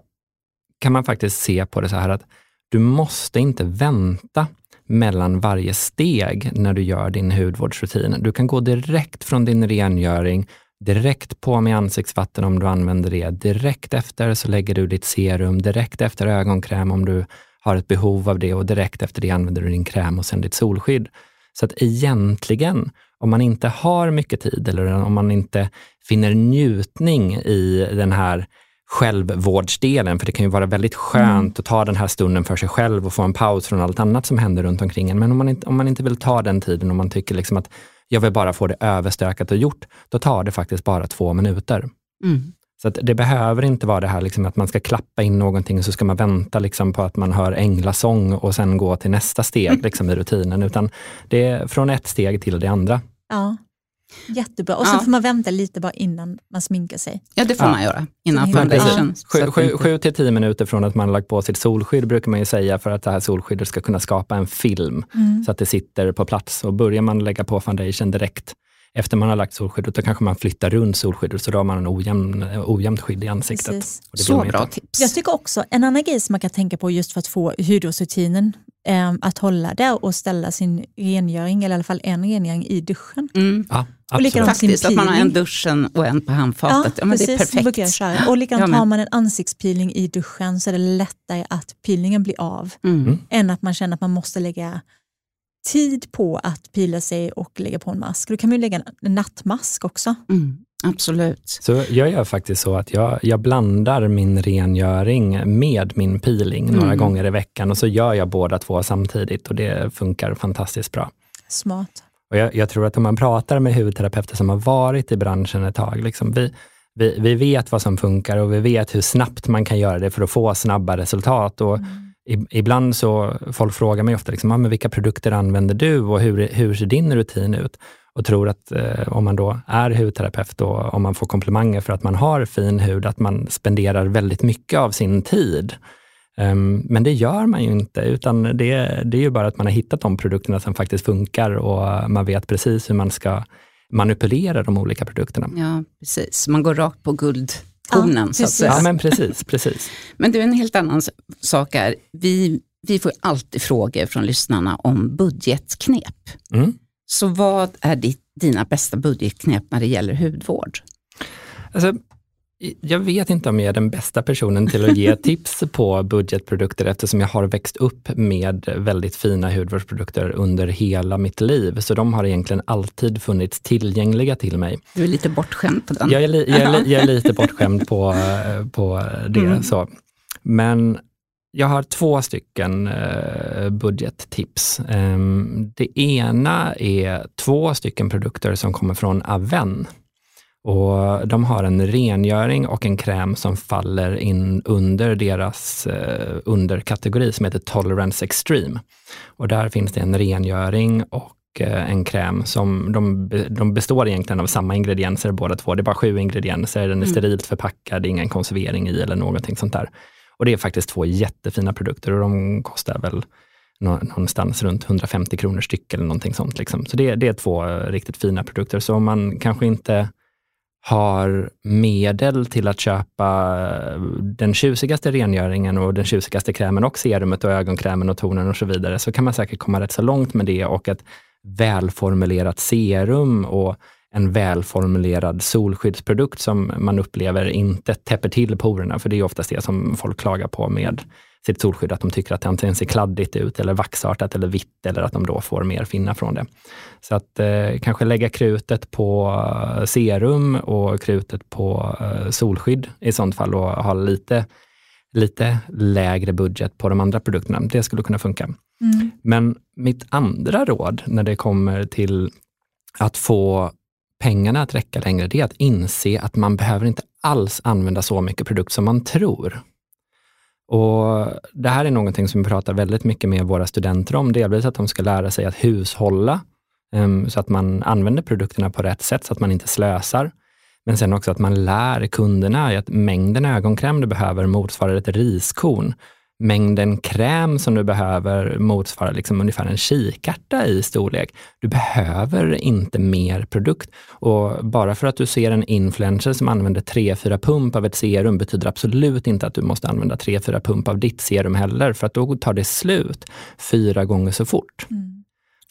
kan man faktiskt se på det så här att du måste inte vänta mellan varje steg när du gör din hudvårdsrutin. Du kan gå direkt från din rengöring, direkt på med ansiktsvatten om du använder det. Direkt efter så lägger du ditt serum, direkt efter ögonkräm om du har ett behov av det och direkt efter det använder du din kräm och sen ditt solskydd. Så att egentligen, om man inte har mycket tid eller om man inte finner njutning i den här självvårdsdelen, för det kan ju vara väldigt skönt mm. att ta den här stunden för sig själv och få en paus från allt annat som händer runt omkring en. Men om man inte, om man inte vill ta den tiden, om man tycker liksom att jag vill bara få det överstökat och gjort, då tar det faktiskt bara två minuter. Mm. Så det behöver inte vara det här liksom att man ska klappa in någonting och så ska man vänta liksom på att man hör änglasång och sen gå till nästa steg <laughs> liksom i rutinen, utan det är från ett steg till det andra. Ja. Jättebra. Och sen får man vänta lite bara innan man sminkar sig. Ja, det får ja. man göra innan foundation. Sju, sju, sju, till tio minuter från att man lagt på sitt solskydd brukar man ju säga för att det här solskyddet ska kunna skapa en film mm. så att det sitter på plats. Och börjar man lägga på foundation direkt efter man har lagt solskyddet, då kanske man flyttar runt solskyddet så då har man en ojämn, ojämnt skydd i ansiktet. Så bra tips. Jag tycker också, en annan grej som man kan tänka på just för att få hudvårdsrutinen eh, att hålla där och ställa sin rengöring, eller i alla fall en rengöring i duschen. Mm. Ja, och Faktiskt, att man har en duschen och en på handfatet. Ja, ja men precis, det är perfekt. Jag och likadant ja, men... har man en ansiktspeeling i duschen så är det lättare att peelingen blir av, mm. än att man känner att man måste lägga tid på att pila sig och lägga på en mask. Då kan man ju lägga en nattmask också. Mm, absolut. Så jag gör faktiskt så att jag, jag blandar min rengöring med min peeling mm. några gånger i veckan och så gör jag båda två samtidigt och det funkar fantastiskt bra. Smart. Och jag, jag tror att om man pratar med hudterapeuter som har varit i branschen ett tag, liksom vi, vi, vi vet vad som funkar och vi vet hur snabbt man kan göra det för att få snabba resultat. Och mm ibland så, folk frågar mig ofta, liksom, ah, men vilka produkter använder du och hur, hur ser din rutin ut? Och tror att eh, om man då är hudterapeut och om man får komplimanger för att man har fin hud, att man spenderar väldigt mycket av sin tid. Um, men det gör man ju inte, utan det, det är ju bara att man har hittat de produkterna som faktiskt funkar och man vet precis hur man ska manipulera de olika produkterna. Ja, precis. Man går rakt på guld konen. Ja, så att säga. ja men precis, precis. <laughs> Men du, en helt annan sak är, vi, vi får alltid frågor från lyssnarna om budgetknep. Mm. Så vad är ditt, dina bästa budgetknep när det gäller hudvård? Alltså, jag vet inte om jag är den bästa personen till att ge <laughs> tips på budgetprodukter eftersom jag har växt upp med väldigt fina hudvårdsprodukter under hela mitt liv. Så de har egentligen alltid funnits tillgängliga till mig. Du är lite bortskämd på den. Jag är, li, jag är, jag är <laughs> lite bortskämd på, på det. Mm. Så. Men jag har två stycken uh, budgettips. Um, det ena är två stycken produkter som kommer från Aven. Och de har en rengöring och en kräm som faller in under deras eh, underkategori som heter Tolerance Extreme. Och där finns det en rengöring och eh, en kräm som de, de består egentligen av samma ingredienser båda två. Det är bara sju ingredienser, den är mm. sterilt förpackad, ingen konservering i eller någonting sånt där. Och det är faktiskt två jättefina produkter och de kostar väl någonstans runt 150 kronor styck eller någonting sånt. Liksom. Så det, det är två riktigt fina produkter. Så om man kanske inte har medel till att köpa eh, den tjusigaste rengöringen och den tjusigaste krämen och serumet och ögonkrämen och tonen och så vidare, så kan man säkert komma rätt så långt med det och ett välformulerat serum och en välformulerad solskyddsprodukt som man upplever inte täpper till porerna, för det är oftast det som folk klagar på med sitt solskydd, att de tycker att det antingen ser kladdigt ut eller vaxartat eller vitt eller att de då får mer finna från det. Så att eh, kanske lägga krutet på eh, serum och krutet på eh, solskydd i sånt fall och ha lite, lite lägre budget på de andra produkterna. Det skulle kunna funka. Mm. Men mitt andra råd när det kommer till att få pengarna att räcka längre, det är att inse att man behöver inte alls använda så mycket produkt som man tror. Och Det här är någonting som vi pratar väldigt mycket med våra studenter om. Delvis att de ska lära sig att hushålla, um, så att man använder produkterna på rätt sätt, så att man inte slösar. Men sen också att man lär kunderna att mängden ögonkräm du behöver motsvarar ett riskorn mängden kräm som du behöver motsvarar liksom ungefär en kikärta i storlek. Du behöver inte mer produkt. Och bara för att du ser en influencer som använder 3-4 pump av ett serum betyder absolut inte att du måste använda 3-4 pump av ditt serum heller, för att då tar det slut fyra gånger så fort. Mm.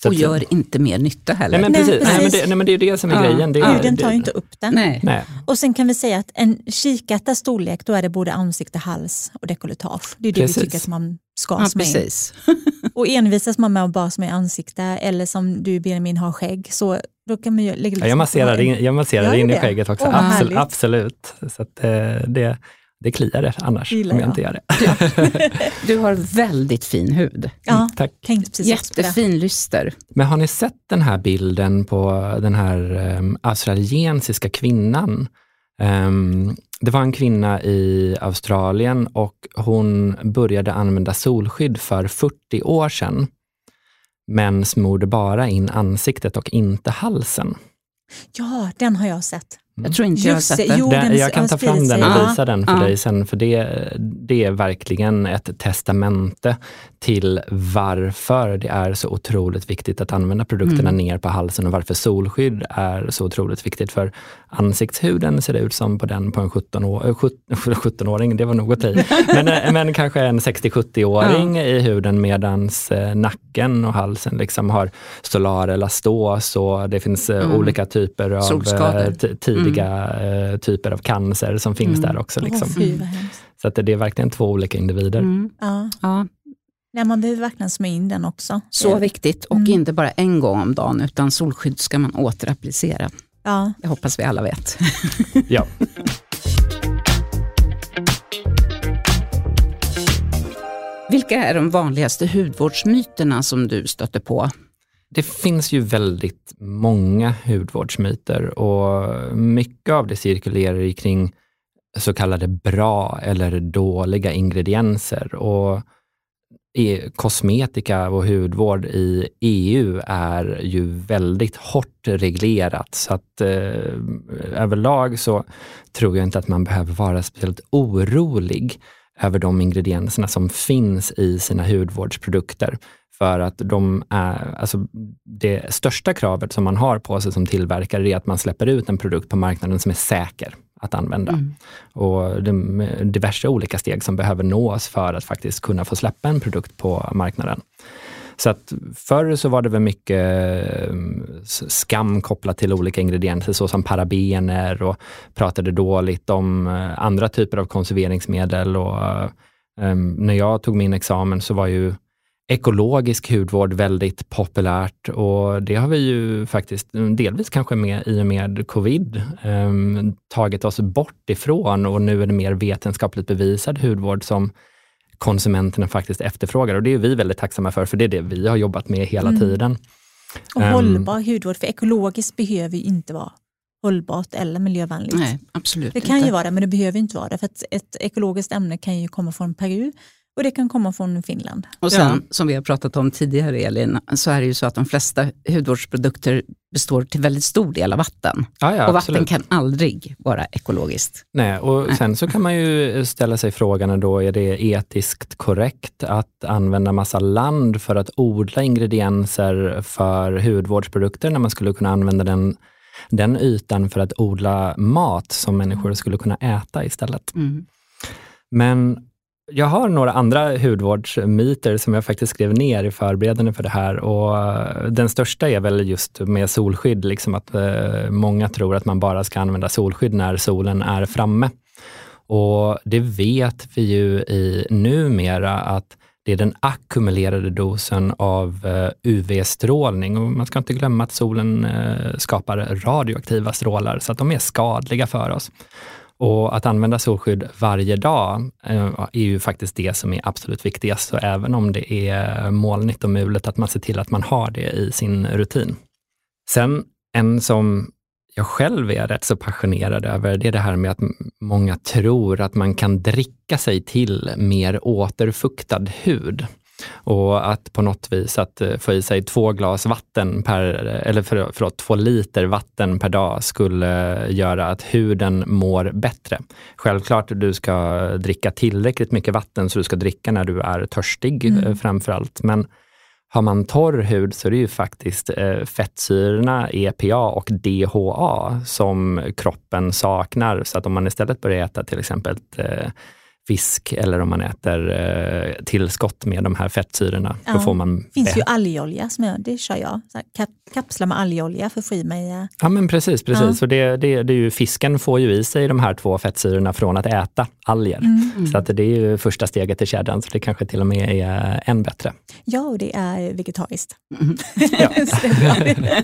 Så och gör inte mer nytta heller. Nej, men precis. Nej, Nej, men det, nej, men det är det som är ja. grejen. Det, Huden tar ju inte upp den. Nej. Nej. Och sen kan vi säga att en kikärtas storlek, då är det både ansikte, hals och dekolletage. Det är det precis. vi tycker att man ska ja, smörja precis. <laughs> Och envisas man med att bara smörja ansikte, eller som du Benjamin har skägg, så då kan man ju lägga ja, Jag masserar, in, jag masserar in i skägget också, oh, absolut. absolut. Så att, eh, det, det kliar det annars Gillar om jag, jag inte gör det. <laughs> du har väldigt fin hud. Ja, mm, Tack. Jättefin lyster. Men har ni sett den här bilden på den här um, australiensiska kvinnan? Um, det var en kvinna i Australien och hon började använda solskydd för 40 år sedan, men smorde bara in ansiktet och inte halsen. Ja, den har jag sett. Jag tror inte jag har sett den. Jo, den jag kan ta fram den och visa den för dig sen, för det, det är verkligen ett testamente till varför det är så otroligt viktigt att använda produkterna mm. ner på halsen och varför solskydd är så otroligt viktigt. För ansiktshuden ser ut som på den på en 17-åring, <laughs> 17 det var nog att <laughs> men, eh, men kanske en 60-70-åring ja. i huden medans eh, nacken och halsen liksom har solar elastos och det finns eh, mm. olika typer av tidiga mm. typer av cancer som finns mm. där också. Liksom. Oh, så att det är verkligen två olika individer. Mm. Ja. ja. Nej, man behöver verkligen smörja in den också. Så viktigt och mm. inte bara en gång om dagen utan solskydd ska man återapplicera. Ja. Det hoppas vi alla vet. <laughs> ja. Vilka är de vanligaste hudvårdsmyterna som du stöter på? Det finns ju väldigt många hudvårdsmyter och mycket av det cirkulerar kring så kallade bra eller dåliga ingredienser. Och kosmetika och hudvård i EU är ju väldigt hårt reglerat. Så att eh, överlag så tror jag inte att man behöver vara speciellt orolig över de ingredienserna som finns i sina hudvårdsprodukter. För att de är, alltså det största kravet som man har på sig som tillverkare är att man släpper ut en produkt på marknaden som är säker att använda. Mm. Och det är diverse olika steg som behöver nås för att faktiskt kunna få släppa en produkt på marknaden. Så att förr så var det väl mycket eh, skam kopplat till olika ingredienser såsom parabener och pratade dåligt om eh, andra typer av konserveringsmedel. Och, um, när jag tog min examen så var ju ekologisk hudvård väldigt populärt och det har vi ju faktiskt, delvis kanske med, i och med covid, eh, tagit oss bort ifrån och nu är det mer vetenskapligt bevisad hudvård som konsumenterna faktiskt efterfrågar och det är vi väldigt tacksamma för, för det är det vi har jobbat med hela mm. tiden. Och um, hållbar hudvård, för ekologiskt behöver ju inte vara hållbart eller miljövänligt. Nej, absolut Det kan inte. ju vara det, men det behöver inte vara det. För ett ekologiskt ämne kan ju komma från Peru Och det kan komma från Finland. Och sen, ja. som vi har pratat om tidigare Elin, så är det ju så att de flesta hudvårdsprodukter består till väldigt stor del av vatten. Ja, ja, och vatten absolut. kan aldrig vara ekologiskt. Nej, och Nej. sen så kan man ju ställa sig frågan då, är det etiskt korrekt att använda massa land för att odla ingredienser för hudvårdsprodukter när man skulle kunna använda den den ytan för att odla mat som människor skulle kunna äta istället. Mm. Men jag har några andra hudvårdsmyter som jag faktiskt skrev ner i förberedande för det här. Och eh, den största är väl just med solskydd, liksom att eh, många tror att man bara ska använda solskydd när solen är framme. Och det vet vi ju i numera att det är den ackumulerade dosen av eh, UV-strålning. Och man ska inte glömma att solen skapar radioaktiva strålar, så att de är skadliga för oss. Och att använda solskydd varje dag eh, är ju faktiskt det som är absolut viktigast. Så även om det är molnigt och mulet, att man ser till att man har det i sin rutin. Sen en som jag själv är rätt så passionerad över, det är det här med att många tror att man kan dricka sig till mer återfuktad hud. Och att på något vis att eh, få i sig två glas vatten per, eller för, förlåt, två liter vatten per dag skulle göra att huden mår bättre. Självklart du ska dricka tillräckligt mycket vatten så du ska dricka när du är törstig mm. Eh, framför allt. Men har man torr hud så är det ju faktiskt eh, fettsyrorna EPA och DHA som kroppen saknar. Så att om man istället börjar äta till exempel eh, fisk eller om man äter eh, tillskott med de här fettsyrorna. Ja. Då får man det finns ju algolja, som jag, det kör jag. Så kap, kapslar med algolja för att få i mig... Eh. Ja men precis, precis. Ja. Så det, det, det är ju, fisken får ju i sig de här två fettsyrorna från att äta alger. Mm. Mm. Så att det är ju första steget i kedjan, så det kanske till och med är än bättre. Ja, och det är vegetariskt. Mm. <laughs> Ja. <laughs>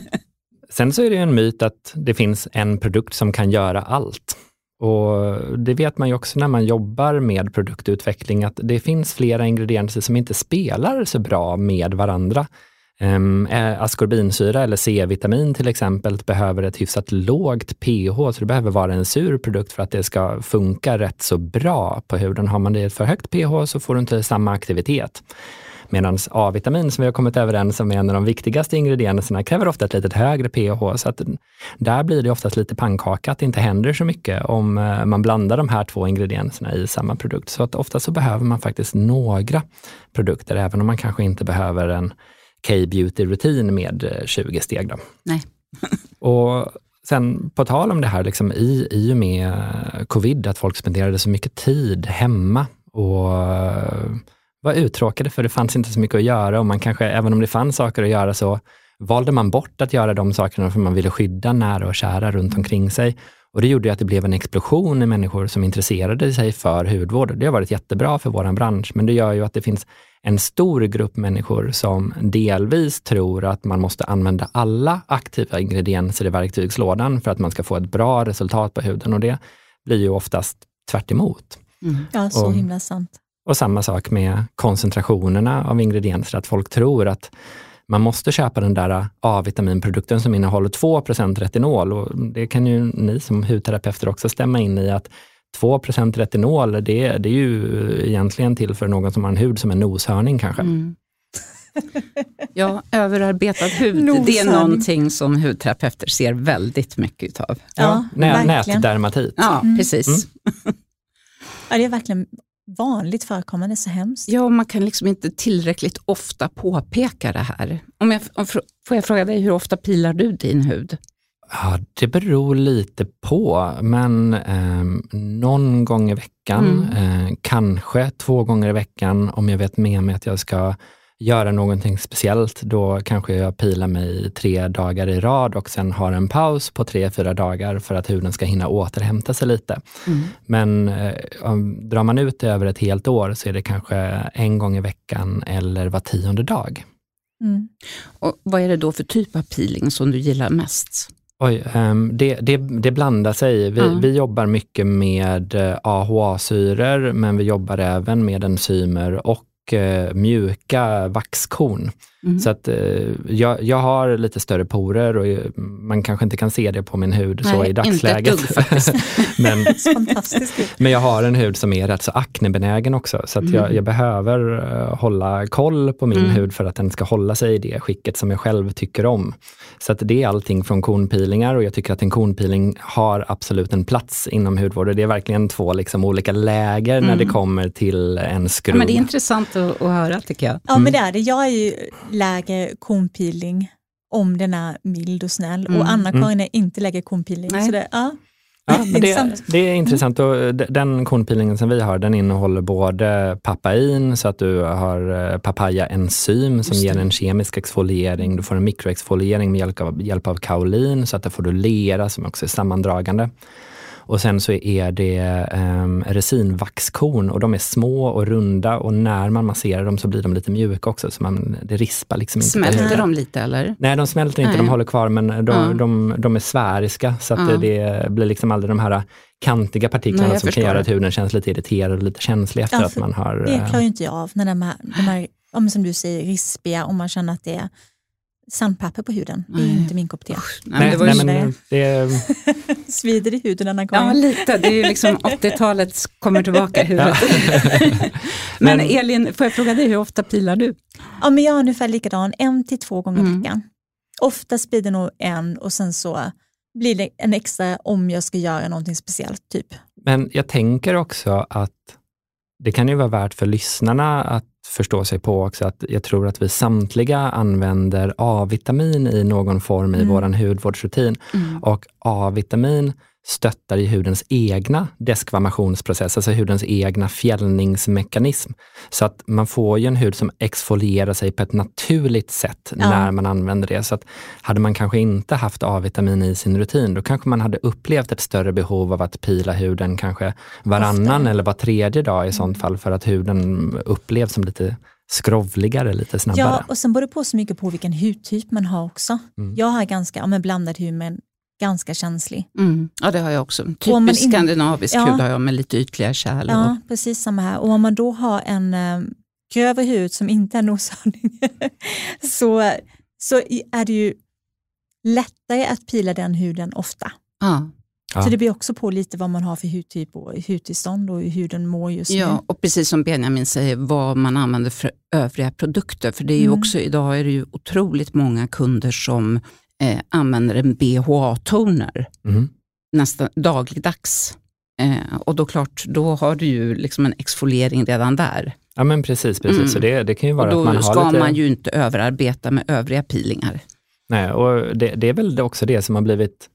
Sen så är det en myt att det finns en produkt som kan göra allt. Och Det vet man ju också när man jobbar med produktutveckling, att det finns flera ingredienser som inte spelar så bra med varandra. Ehm, eh, um, askorbinsyra eller C-vitamin till exempel behöver ett hyfsat lågt pH, så det behöver vara en sur produkt för att det ska funka rätt så bra på huden. Har man det i ett för högt pH så får du inte samma aktivitet. Medan A-vitamin som vi har kommit överens om är en av de viktigaste ingredienserna kräver ofta ett lite högre pH. Så att där blir det oftast lite pannkaka, att det inte händer så mycket om eh, man blandar de här två ingredienserna i samma produkt. Så att ofta så behöver man faktiskt några produkter, även om man kanske inte behöver en K-beauty-rutin med 20 eh, steg. Då. Nej. <laughs> och sen på tal om det här, liksom, i, i och med covid, att folk spenderade så mycket tid hemma och var uttråkade för det fanns inte så mycket att göra och man kanske, även om det fanns saker att göra så valde man bort att göra de sakerna för man ville skydda nära och kära runt omkring sig. Och det gjorde att det blev en explosion i människor som intresserade sig för hudvård. Det har varit jättebra för vår bransch, men det gör ju att det finns en stor grupp människor som delvis tror att man måste använda alla aktiva ingredienser i verktygslådan för att man ska få ett bra resultat på huden och det blir ju oftast tvärt emot. Mm. Ja, så och, himla sant. Och samma sak med koncentrationerna av ingredienser, att folk tror att man måste köpa den där A-vitaminprodukten som innehåller 2% retinol. Och det kan ju ni som hudterapeuter också stämma in i att 2% retinol, det, det är ju egentligen till för någon som har en hud som en noshörning kanske. Mm. <laughs> Ja, överarbetad hud, det är någonting som hudterapeuter ser väldigt mycket utav. Ja, ja nätdermatit. Ja, mm. precis. Mm. <laughs> Ja, det är verkligen vanligt förekommande, så hemskt. Ja, man kan liksom inte tillräckligt ofta påpeka det här. Om jag, om, får jag fråga dig, hur ofta pilar du din hud? Ja, det beror lite på, men eh, någon gång i veckan, mm. eh, kanske två gånger i veckan om jag vet med mig att jag ska göra någonting speciellt, då kanske jag pilar mig tre dagar i rad och sen har en paus på tre, fyra dagar för att huden ska hinna återhämta sig lite. Mm. Men eh, om, drar man ut det över ett helt år så är det kanske en gång i veckan eller var tionde dag. Mm. Och Vad är det då för typ av peeling som du gillar mest? Oj, um, det, det, det, blandar sig. Vi, mm. vi jobbar mycket med eh, AHA-syror, men vi jobbar även med enzymer och och mjuka vaxkorn. Mm. Så att eh, jag, jag har lite större porer och man kanske inte kan se det på min hud Nej, så i dagsläget. Inte dugg, <laughs> men, <laughs> men jag har en hud som är rätt så aknebenägen också, så att mm. jag, jag, behöver uh, hålla koll på min mm. hud för att den ska hålla sig i det skicket som jag själv tycker om. Så att det är allting från kornpeelingar och jag tycker att en kornpeeling har absolut en plats inom hudvård. Det är verkligen två liksom olika läger när det mm. kommer till en skruv. Ja, men det är intressant att, att höra tycker jag. Ja, men det är det. Jag är ju lägger kornpeeling om den är mild och snäll mm. och Anna-Karin mm. är inte lägger kornpeeling. Så det, ja. Ja, <laughs> det, det, är intressant. Och den kornpeelingen som vi har, den innehåller både papain, så att du har eh, papaya-enzym som ger en kemisk exfoliering. Du får en mikroexfoliering med hjälp av, hjälp av kaolin, så att där får du lera som också är sammandragande. Och sen så är det um, resinvaxkorn och de är små och runda och när man masserar dem så blir de lite mjuka också. Så man, det rispar liksom inte. Smälter de lite eller? Nej, de smälter inte, Nej. de håller kvar men de, ja. de, de är sfäriska så att ja. det blir liksom aldrig de här kantiga partiklarna Nej, som kan göra att huden känns lite irriterad och lite känslig efter ja, att man har... Det klarar ju inte jag av, när de här, de här om, som du säger, rispiga, om man känner att det är sandpapper på huden. Det är inte min kopp te. Nej, det, nej, men det... <laughs> Svider i huden Anna Ja, lite. Det är ju liksom <laughs> 80-talet kommer tillbaka i huvudet. <laughs> men, men, Elin, får jag fråga dig, hur ofta pilar du? Ja, men jag är ungefär likadan, en till två gånger mm. i veckan. Oftast blir det nog en och sen så blir det en extra om jag ska göra någonting speciellt. typ. Men jag tänker också att det kan ju vara värt för lyssnarna att förstå sig på också att jag tror att vi samtliga använder A-vitamin i någon form i mm. vår hudvårdsrutin. Mm. Och A-vitamin stöttar i hudens egna deskvamationsprocess, alltså hudens egna fjällningsmekanism. Så att man får ju en hud som exfolierar sig på ett naturligt sätt ja. när man använder det. Så att hade man kanske inte haft A-vitamin i sin rutin, då kanske man hade upplevt ett större behov av att pila huden kanske varannan Ofta. eller var tredje dag i sånt mm. fall, för att huden upplevs som lite skrovligare lite snabbare. Ja, och sen beror det på så mycket på vilken hudtyp man har också. Mm. Jag har ganska ja, blandad hud men ganska känslig. Mm. Ja, det har jag också. Typiskt in... skandinavisk ja. hud har jag med lite ytligare kärl. Ja, precis samma här. Och om man då har en um, grövre hud som inte är noshörning <laughs> så, så är det ju lättare att pila den huden ofta. Ja. Så det beror också på lite vad man har för hudtyp och hudtillstånd och hur huden mår just nu. Ja, och precis som Benjamin säger, vad man använder för övriga produkter. För det är ju mm. också, idag är det ju otroligt många kunder som eh, använder en BHA-toner mm. nästan dagligdags. Eh, och då klart, då har du ju liksom en exfoliering redan där. Ja men precis, precis. Mm. Så det, det kan ju vara och då att man ska lite... man ju inte överarbeta med övriga peelingar. Nej, och det, det är väl också det som har blivit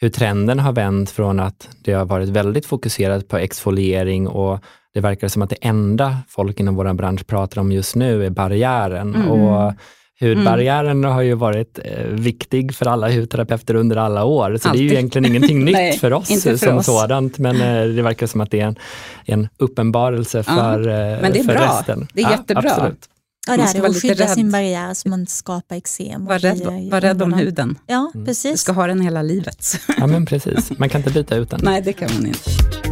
hur trenden har vänt från att det har varit väldigt fokuserat på exfoliering och det verkar som att det enda folk inom vår bransch pratar om just nu är barriären. Mm. Och Hudbarriären mm. har ju varit eh, viktig för alla hudterapeuter under alla år, så Alltid. det är ju egentligen ingenting <laughs> nytt Nej, för oss för som oss. sådant, men eh, det verkar som att det är en, en uppenbarelse för, ja, men det är för bra. resten. Det är jättebra. Absolut. Ja, det är att skydda sin barriär så man inte skapar eksem. Var rädd, var rädd om huden. Ja, mm. precis. Du ska ha den hela livet. Ja, men precis. Man kan inte byta ut den. Nej, det kan man inte.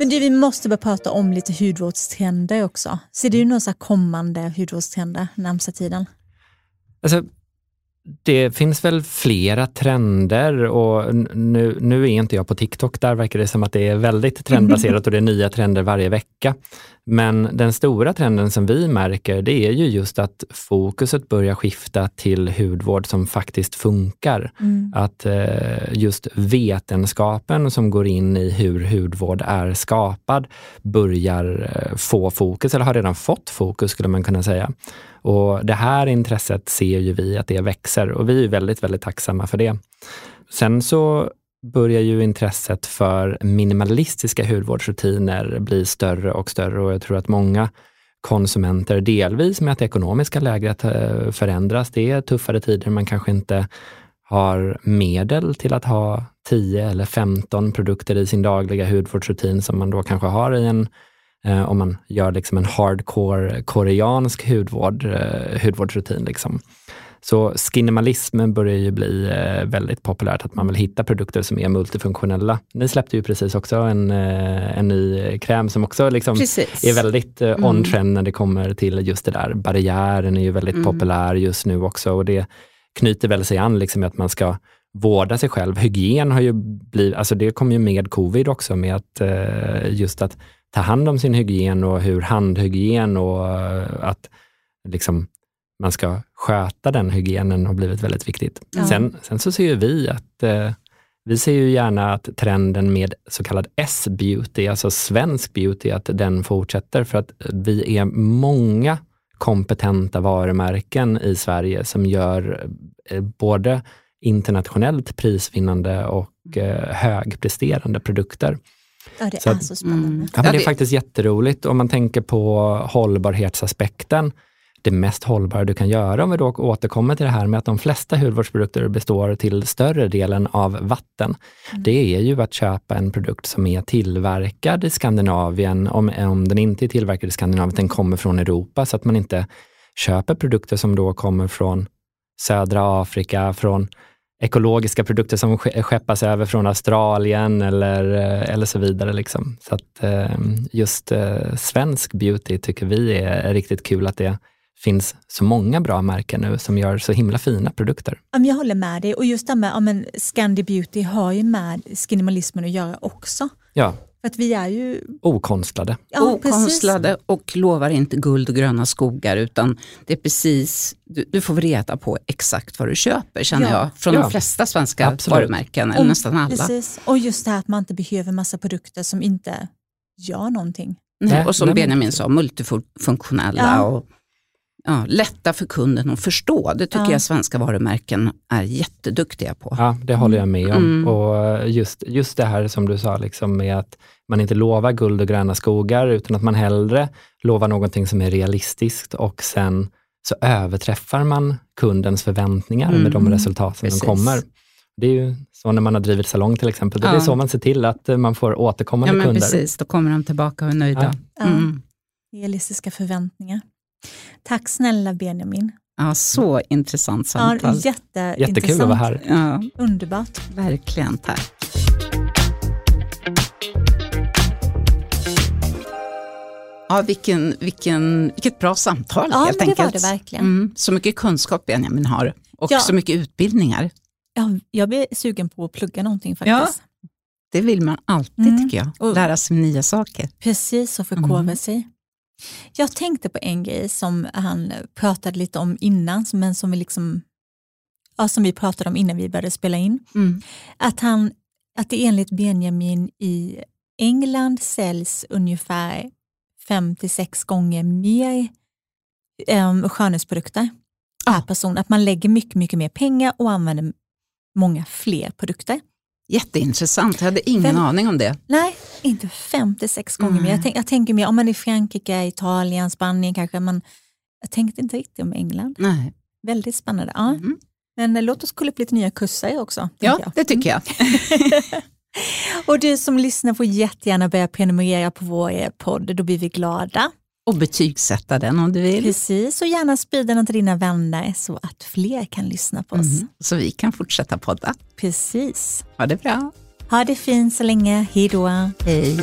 Men du, vi måste börja prata om lite hudvårdstrender också. Ser du några kommande hudvårdstrender närmsta tiden? Alltså, det finns väl flera trender och nu, nu är inte jag på TikTok, där verkar det som att det är väldigt trendbaserat och det är nya trender varje vecka. Men den stora trenden som vi märker, det är ju just att fokuset börjar skifta till hudvård som faktiskt funkar. Mm. Att eh, just vetenskapen som går in i hur hudvård är skapad börjar eh, få fokus, eller har redan fått fokus skulle man kunna säga. Och Det här intresset ser ju vi att det växer och vi är väldigt, väldigt tacksamma för det. Sen så börjar ju intresset för minimalistiska hudvårdsrutiner bli större och större och jag tror att många konsumenter, delvis med att det ekonomiska läget eh, förändras, det är tuffare tider, man kanske inte har medel till att ha 10 eller 15 produkter i sin dagliga hudvårdsrutin som man då kanske har i en eh, om man gör liksom en hardcore koreansk hudvård, eh, hudvårdsrutin. Liksom. Så skinimalismen börjar ju bli eh, väldigt populärt, att man vill hitta produkter som är multifunktionella. Ni släppte ju precis också en, eh, en ny kräm som också liksom är väldigt eh, on-trend mm. när det kommer till just det där. Barriären är ju väldigt mm. populär just nu också och det knyter väl sig an liksom att man ska vårda sig själv. Hygien har ju blivit, alltså det kom ju med covid också, med att just att ta hand om sin hygien och hur handhygien och att liksom man ska sköta den hygienen har blivit väldigt viktigt. Ja. Sen, sen så ser vi att eh, vi ser ju gärna att trenden med så kallad S-beauty, alltså svensk beauty, att den fortsätter för att vi är många kompetenta varumärken i Sverige som gör eh, både internationellt prisvinnande och eh, högpresterande produkter. Ja, det så är att, så spännande. Mm, ja, men det är faktiskt jätteroligt om man tänker på hållbarhetsaspekten det mest hållbara du kan göra, om vi då återkommer till det här med att de flesta hudvårdsprodukter består till större delen av vatten. Mm. Det är ju att köpa en produkt som är tillverkad i Skandinavien, om, om den inte är tillverkad i Skandinavien, den kommer från Europa, så att man inte köper produkter som då kommer från södra Afrika, från ekologiska produkter som skeppas över från Australien eller, eller så vidare. Liksom. Så att eh, just eh, svensk beauty tycker vi är riktigt kul att det finns så många bra märken nu som gör så himla fina produkter. Jag håller med dig och just det med ja, Scandi Beauty har ju med skinimalismen att göra också. Ja. För att vi är ju... Okonstlade. Ja, Okonstlade precis. och lovar inte guld och gröna skogar utan det är precis, du, du får reda på exakt vad du köper känner ja. jag. Från ja. de flesta svenska Absolut. varumärken, eller nästan alla. Precis. Och just det här att man inte behöver massa produkter som inte gör någonting. Nej, och som Benjamin sa, multifunktionella. Ja. Och, ja, lätta för kunden att förstå. Det tycker ja. jag svenska varumärken är jätteduktiga på. Ja, det håller jag med om. Mm. Och just, just det här som du sa, liksom med att man inte lovar guld och gröna skogar, utan att man hellre lovar någonting som är realistiskt och sen så överträffar man kundens förväntningar mm. med de mm. resultat som de kommer. Det är ju så när man har drivit salong till exempel. Ja. Det är så man ser till att man får återkommande ja, men kunder. Precis, då kommer de tillbaka och är nöjda. Ja. Mm. Realistiska förväntningar. Tack snälla Benjamin. Ja, så intressant samtal. Ja, jätteintressant. Jättekul att vara här. Ja. Underbart. Verkligen, tack. Ja, vilken, vilken, vilket bra samtal ja, helt enkelt. Ja, det var det verkligen. Mm, så mycket kunskap Benjamin har och ja. så mycket utbildningar. Ja, jag blir sugen på att plugga någonting faktiskt. Ja, det vill man alltid mm. tycker jag, lära sig nya saker. Precis, och förkovra mm. sig. Jag tänkte på en grej som han pratade lite om innan, men som vi, liksom, ja, som vi pratade om innan vi började spela in. Mm. Att, han, att det enligt Benjamin i England säljs ungefär 5-6 gånger mer um, skönhetsprodukter per person. Att man lägger mycket, mycket mer pengar och använder många fler produkter. Jätteintressant, jag hade ingen Fem, aning om det. Nej, inte 56 gånger mm. mer. Jag, tänk, jag tänker mer om man är i Frankrike, Italien, Spanien kanske. Man, jag tänkte inte riktigt om England. Nej. Väldigt spännande. Ja. Mm. Men eh, låt oss kolla upp lite nya kurser också. Ja, jag. det tycker jag. <laughs> och du som lyssnar får jättegärna börja prenumerera på vår eh, podd, då blir vi glada. Och betygsätta den om du vill. Precis, och gärna sprida den till dina vänner så att fler kan lyssna på oss. Mm, så vi kan fortsätta podda. Precis. Ha det bra. Ha det fint så länge. Hej då. Hej.